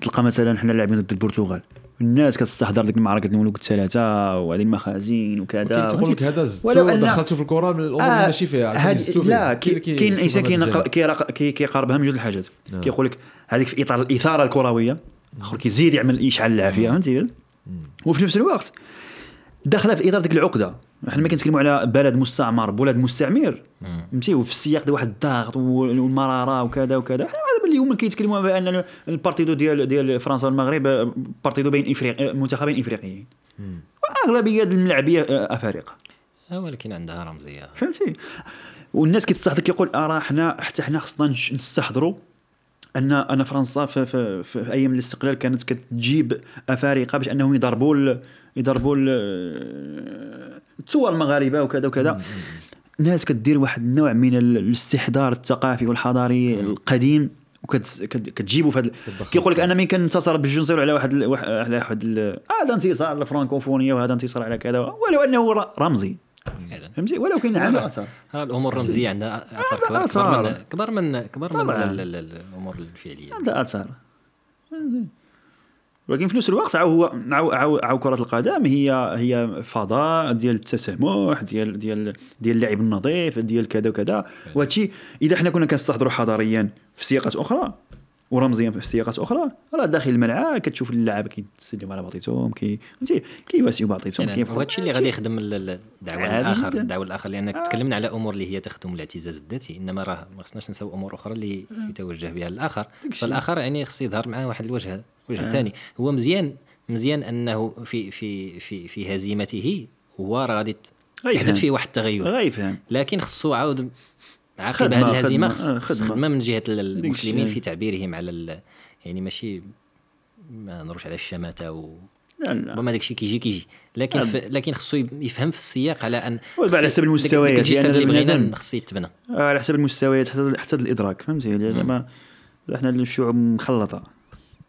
تلقى مثلا حنا لاعبين ضد البرتغال. الناس كتستحضر ديك المعركة الملوك الثلاثه وهذه المخازن وكذا. كيقول لك هذا ولو أن- دخلتو في الكرة من الأمور اللي ماشي فيها. هاد. لا كي- كي- كي- كاين إنسان كي- كيقاربها من جوج الحاجات. آه. كيقول لك هذيك في اطار الاثاره الكروية. اخر كيزيد يعمل اشعال العافية فهمتي؟ وفي نفس الوقت داخله في اطار ديك العقدة. حنا ما كنتكلموا على بلد مستعمر بلد مستعمر. فهمتي؟ وفي السياق ديال واحد الضغط والمرارة وكذا وكذا. حنا هذا اللي هما كيتكلموا بأن ال partido ديال ديال فرنسا والمغرب partido بين افريق منتخبين إفريقيين. وأغلبية الملاعبية أفارقة. آه، ولكن عندها رمزية. فهمتي؟ والناس كتستحضر كيقول آه راه حنا حتى حنا خصنا نستحضروا أن أن فرنسا في, في, في أيام الاستقلال كانت كتجيب افارقه باش أنهم يضربوا ال- يضربوا ال- الثوار المغاربة وكذا وكذا. الناس كدير واحد النوع من ال- الاستحضار الثقافي والحضاري القديم وكتجيبوا في هذا كيقول لك أنا ملي كنتصل بالجنصير على واحد على واحد هذا انتصار للفرنكوفونيه وهذا انتصار على كذا. ولو أنه رمزي. فهمتي؟ ولو كاين عنده اثر راه الأمور الرمزية عندها اثر. كبر من كبر من كبر من الأمور الفعلية. عندها أثار. ولكن في نفس الوقت عاو هو عاو, عاو, عاو كرة القدم هي هي فضاء ديال التسامح ديال ديال ديال اللعب النظيف ديال كذا وكذا. وهادشي إذا حنا كنا كنستحضروا حضاريا في سياقات أخرى ورمزيا في سياقات أخرى راه داخل الملعب كتشوف اللعابه كيتسلموا على بعضياتهم كي فهمتي؟ كيواسيو بعضياتهم فعلا كيفرحوا. وهذا الشيء اللي غادي يخدم ال- ال- الدعوة الآخر. الدعوة الآخر لانك تكلمنا على أمور اللي هي تخدم الاعتزاز الذاتي إنما راه ما خصناش نساو أمور أخرى اللي يتوجه بها الآخر. فالآخر يعني خص يظهر معاه واحد الوجه وجه ثاني. هو مزيان مزيان أنه في في في في هزيمته هو راه غادي. يحدث فيه واحد التغير. غيفهم. لكن خصو عاود عقب هذه الهزيمة خص آه،. خدمة. من جهة ال- المسلمين الشيء. في تعبيرهم على يعني ماشي ما نروش على الشماتة و ربما داك الشيء كيجي كيجي. لكن في لكن خصو يفهم في السياق على أن وعلى خص- حسب المستويات، داك لأن اللي بغينا خصو يتبنى. على حسب المستويات حتى حتى الإدراك فهمتي؟ زعما إحنا الشعوب مخلطة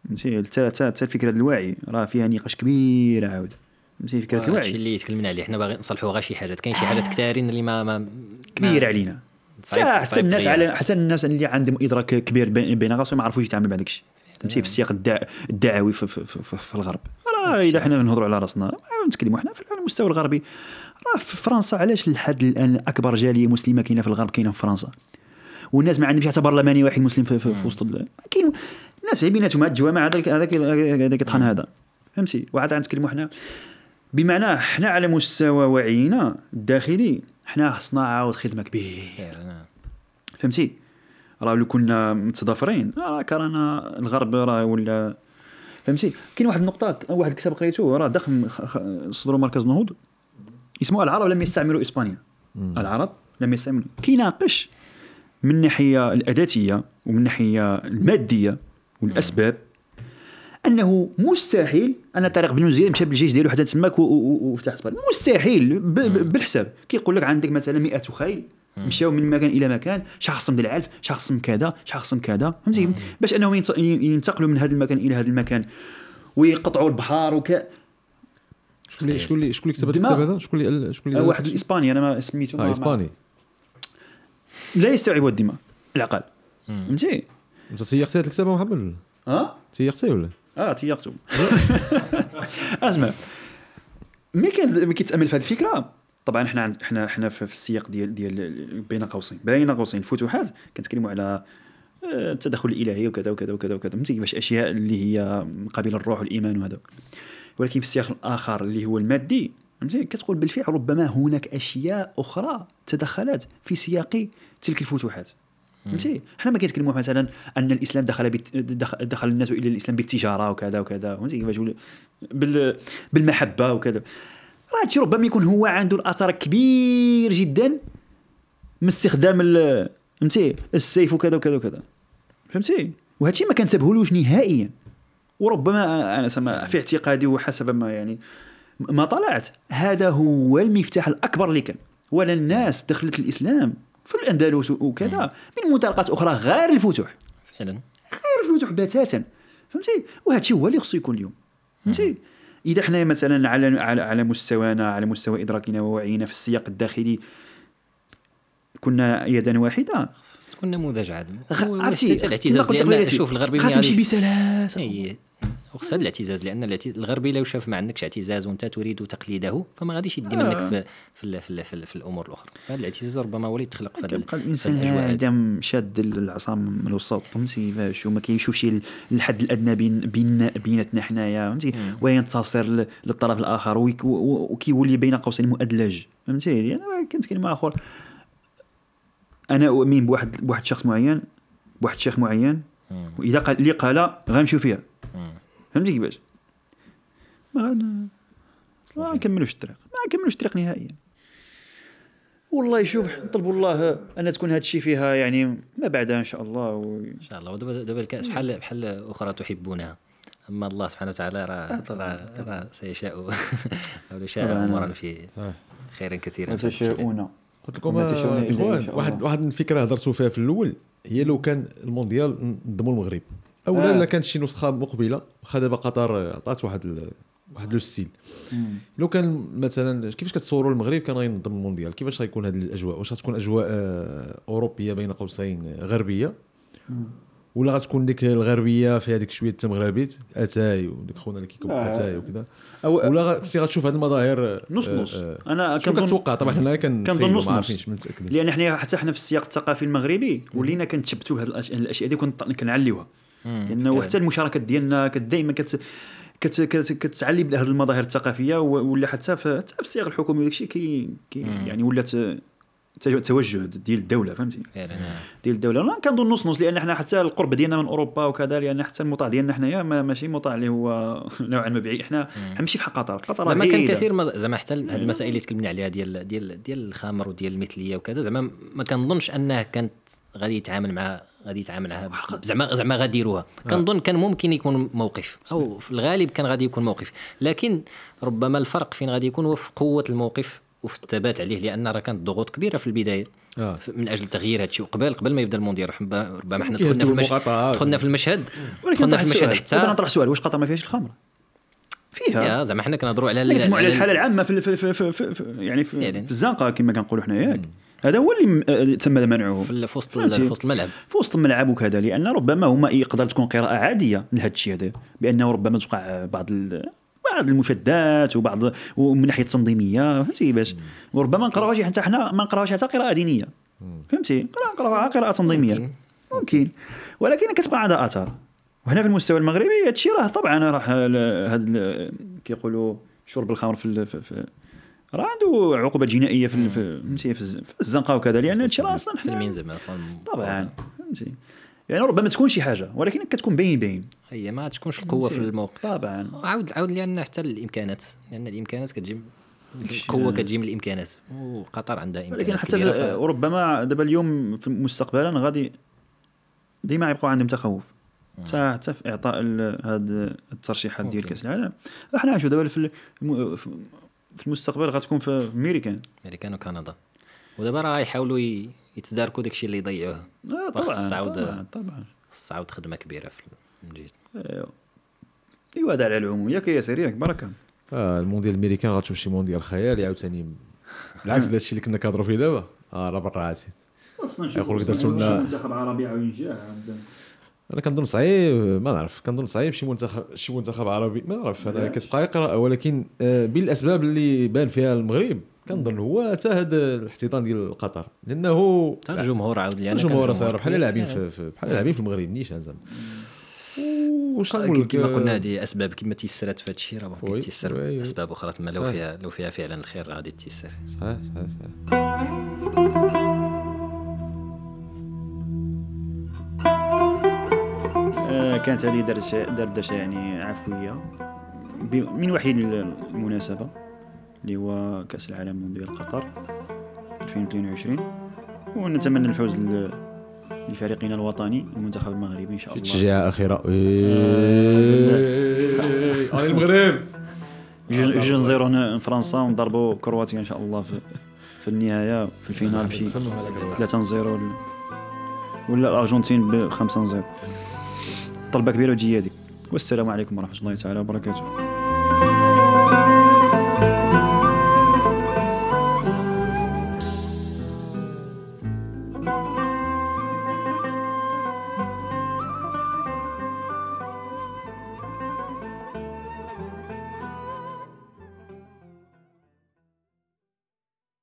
فهمتي؟ حتى فكره الوعي راه فيها نقاش كبير عاود فهمتي؟ فكرة هادشي الوعي. اللي تكلمنا عليه. حنا باغي نصلحوا غير شي حاجات كاين شي حاجات كثارين اللي ما ما كبيرة ما- علينا. صعيب- حتى الناس. على حتى الناس اللي عندهم إدراك كبير بين راسهم ما يعرفوش يتعاملوا مع داك الشيء فهمتي؟ في السياق الدع- الدعوي في, في, في, في, الغرب. راه إذا حنا نهضروا على راسنا آه، نتكلموا حنا في المستوى الغربي. راه في فرنسا علاش لحد الآن أكبر جالية مسلمة كاينة في الغرب كاينة في فرنسا؟ والناس ما عندهمش حتى برلماني واحد مسلم في, في, في وسط كاين الناس بيناتهم هاد الجوامع هذاك هذاك هذاك الطحن هذا. فهمتي؟ وعاد غنتكلموا حنا. بمعنى حنا على مستوى وعينا الداخلي حنا خصنا عاود خدمة كبيرة. فعلا. فهمتي؟ راه لو كنا متضافرين راه رانا الغرب راه ولا فهمتي؟ كاين واحد النقطة واحد الكتاب قريته راه ضخم صدروا مركز نهوض اسمه العرب لم يستعمروا إسبانيا. العرب لم يستعمروا كيناقش من الناحيه الأداتية ومن الناحيه المادية والأسباب. انه مستحيل ان طارق بن زياد مشى بالجيش ديالو حتى تماك وفتح اسبانيا مستحيل ب- ب- بالحساب. كيقول لك عندك مثلا 100 خيل مشاو من مكان إلى مكان شخص من العلف شخص من كذا شخص من كذا. فهمتي؟ باش أنهم ينت- ينتقلوا من هذا المكان إلى هذا المكان ويقطعوا البحار وك شكون اللي شكون اللي شكون اللي كتب. الكتاب هذا؟ شكون اللي شكون اللي واحد الإسباني أنا ما سميته آه ما- إسباني. لا يستوعب الدماء العقل. فهمتي؟ أنت تيقتي هذا الكتاب محمد؟ ولا ها؟ تيقتي ولا آه تيقتو اسمع ملي كان كيتأمل في هذه الفكرة؟ طبعا حنا عند حنا حنا في السياق ديال ديال بين قوسين. بين قوسين. الفتوحات كنتكلموا على آه، التدخل الإلهي وكذا وكذا وكذا وكذا. فهمتي كيفاش أشياء اللي هي من قبيل الروح والإيمان وهذا. ولكن في السياق الآخر اللي هو المادي فهمتي؟ كتقول بالفعل ربما هناك أشياء أخرى تدخلت في سياق تلك الفتوحات. فهمتي؟ حنا ما كنتكلموا مثلا أن الإسلام دخل بت... دخل, الناس إلى الإسلام بالتجارة وكذا وكذا فهمتي كيفاش بال... بالمحبة وكذا. راه هادشي ربما يكون هو عنده الأثر كبير جدا من استخدام فهمتي؟ السيف وكذا وكذا وكذا. فهمتي؟ وهادشي ما كنتبهولوش نهائيا. وربما أنا سما في اعتقادي وحسب ما يعني ما طلعت هذا هو المفتاح الأكبر اللي كان. ولا الناس دخلت الإسلام في الأندلس وكذا من منطلقات أخرى غير الفتوح. فعلا. غير الفتوح بتاتا فهمتي؟ وهذا الشيء هو اللي خصو يكون اليوم فهمتي؟ إذا حنا مثلا على على على مستوانا على مستوى إدراكنا ووعينا في السياق الداخلي كنا يدا واحدة. تكون نموذج عاد غ- هو- هو عرفتي الاعتزاز قلت لأن شوف الغربي غتمشي بسلاسة. اي وخص هذا الاعتزاز لأن الغربي لو شاف ما عندكش اعتزاز وأنت تريد تقليده فما غاديش يدي منك في في, ال- في, ال- في, ال- في الأمور الأخرى. فهذا الاعتزاز ربما هو اللي يتخلق في هذا في الانسان. هذا شاد العصا من الوسط فهمتي؟ كيفاش وما كيشوفش ال- الحد الأدنى بين بين بيناتنا حنايا فهمتي؟ وينتصر للطرف الآخر وكيولي بين قوسين مؤدلج فهمتي؟ لأن ما كنت كلمه آخر. أنا أؤمن بواحد بواحد الشخص معين بواحد الشيخ معين. وإذا قال اللي قال غنمشيو فيها. فهمتي كيفاش؟ ما غن- ما نكملوش الطريق. ما نكملوش الطريق نهائيا. والله شوف نطلبوا الله أن تكون هذا الشيء فيها يعني ما بعدها إن شاء الله و... إن شاء الله. ودابا دابا الكاس بحال بحال أخرى تحبونها. أما الله سبحانه وتعالى راه راه راه سيشاء. أو شاء. امورا في. خيرا كثيرا. الشيء. وتشاءون قلت لكم تشاءون إخوان واحد. واحد الفكرة هضرتوا فيها في الأول هي لو كان المونديال نظموا المغرب. أو آه. لا لا كانت شي نسخة مقبلة. واخا دابا قطر عطات واحد ال- واحد le style لو كان مثلا كيفاش كتصوروا المغرب كان غينظم المونديال؟ كيفاش غيكون هذه الأجواء؟ واش غتكون أجواء آه، أوروبية بين قوسين غربية؟ ولا غتكون ديك الغربية فيها ديك شوية تمغربيت؟ أتاي وديك خونا اللي كيكون آه. أتاي وكذا أو- ولا غتمشي غتشوف هذه المظاهر آه، نص آه، نص. آه، أنا كنظن كتوقع؟ طبعا حنا كنظن نص نص. لأن حنا حتى حنا في السياق الثقافي المغربي ولينا كنتشبتوا هذه الأش- الأشياء هذه كنعليوها. لأنه حتى المشاركات ديالنا دائما كت كت كت كتعلي بهذه المظاهر الثقافية ولا حتى في حتى في السياق الحكومي وداك الشيء كي, كي يعني ولات تو- توجه ديال الدولة فهمتي؟ آه. ديال الدولة. لا كنظن نص نص لأن حنا حتى القرب ديالنا من أوروبا وكذا لأن حتى المطاع ديالنا حنايا ما ماشي مطاع اللي هو نوعا ما بعيد. حنا حنمشي في قطر. قطر زعما كان. كثير ما- زعما حتى هاد المسائل اللي تكلمنا عليها ديال ديال ديال الخمر وديال المثلية وكذا زعما ما كنظنش انه كانت غادي يتعامل مع غادي يتعامل زعما زعما غاديروها كنظن كان ممكن يكون موقف. أو في الغالب كان غادي يكون موقف. لكن ربما الفرق فين غادي يكون هو في قوة الموقف وفي الثبات عليه لأن راه كانت ضغوط كبيرة في البداية. آه. من أجل تغيير هذا الشيء وقبل قبل ما يبدأ المونديال ربما حنا دخلنا في المشهد المقاطعات. دخلنا في المشهد. دخلنا نطرح في المشهد حتى. نطرح سؤال واش قطر ما فيهاش الخمر؟ فيها. يا زعما حنا كنهضروا على على الحالة العامة في في في, في, في, يعني في, فعلاً. في الزنقة كما كنقولوا حنا ياك هذا هو اللي آه، تم منعه. في وسط في وسط الملعب. في وسط الملعب وكذا لأن ربما هما يقدر تكون قراءة عادية لهذا الشيء هذا بأنه ربما توقع بعض. بعض المشادات وبعض ومن ناحية تنظيمية فهمتي؟ كيفاش وربما نقراوهاش حتى حنا ما نقراوهاش حتى قراءة دينية فهمتي؟ قراءه نقراوها قراءة تنظيمية. ممكن. ممكن. ولكن كتبقى عندها آثار. وهنا في المستوى المغربي هذا الشيء راه طبعا راه هذا كيقولوا شرب الخمر في, ال- في, في راه عنده عقوبات جنائية في فهمتي في الز- في الزنقة وكذا لأن هذا الشيء راه أصلا حنا- زعما أصلا طبعا فهمتي. يعني ربما تكون شي حاجة ولكن كتكون باين باين هي ما تكونش القوة في الموقف. طبعا. عاود عاود لأن حتى الإمكانات لأن الإمكانات كتجي القوة كتجي من الإمكانات وقطر عندها إمكانات ولكن حتى وربما دابا اليوم في مستقبلا غادي ديما يبقوا عندهم تخوف. حتى حتى في إعطاء هاد الترشيحات ديال كأس العالم. إحنا نشوف دابا في في المستقبل غتكون في ميريكان أمريكان وكندا. ودابا راه يحاولوا يتداركوا داك الشيء اللي يضيعوه. آه طبعا طبعا طبعا. خص خدمة كبيرة في من جهه ايوا ايوا هذا على العموم. ياك يا ياك بركه آه المونديال الأمريكان غتشوف شي مونديال خيالي عاوتاني بالعكس داك الشيء اللي كنا كنهضروا فيه دابا. آه راه برا عاتين يقول لك درتوا لنا- منتخب عربي عاود ينجح أنا كنظن صعيب ما نعرف كنظن صعيب شي منتخب شي منتخب عربي ما نعرف أنا كتبقى قراءه ولكن آه بين الاسباب اللي بان فيها المغرب كنظن هو حتى هذا الاحتضان ديال قطر لأنه حتى الجمهور عاود لي الجمهور صغير بحال لاعبين بحال لاعبين في المغرب نيشان زعما. واش نقول كما قلنا هذه أسباب كما تيسرات في هذا الشيء راه ممكن تيسر. أسباب أخرى تما لو. فيها لو فيها فعلا الخير غادي تيسر. صحيح صحيح صحيح. كانت هذه دردشه دردشة يعني عفوية. من وحيد المناسبة اللي هو كأس العالم مونديال قطر 2022 ونتمنى الفوز لفريقنا الوطني المنتخب المغربي إن شاء الله. تشجيعه اخيره آه، اي المغرب. جوج جوج زيرو ن- فرنسا ونضربوا كرواتيا إن شاء الله في في النهاية في ال finale بشي 3 0 ولا الأرجنتين ب 5 0 طلبة كبيرة وتجي هذيك والسلام عليكم ورحمة الله تعالى وبركاته.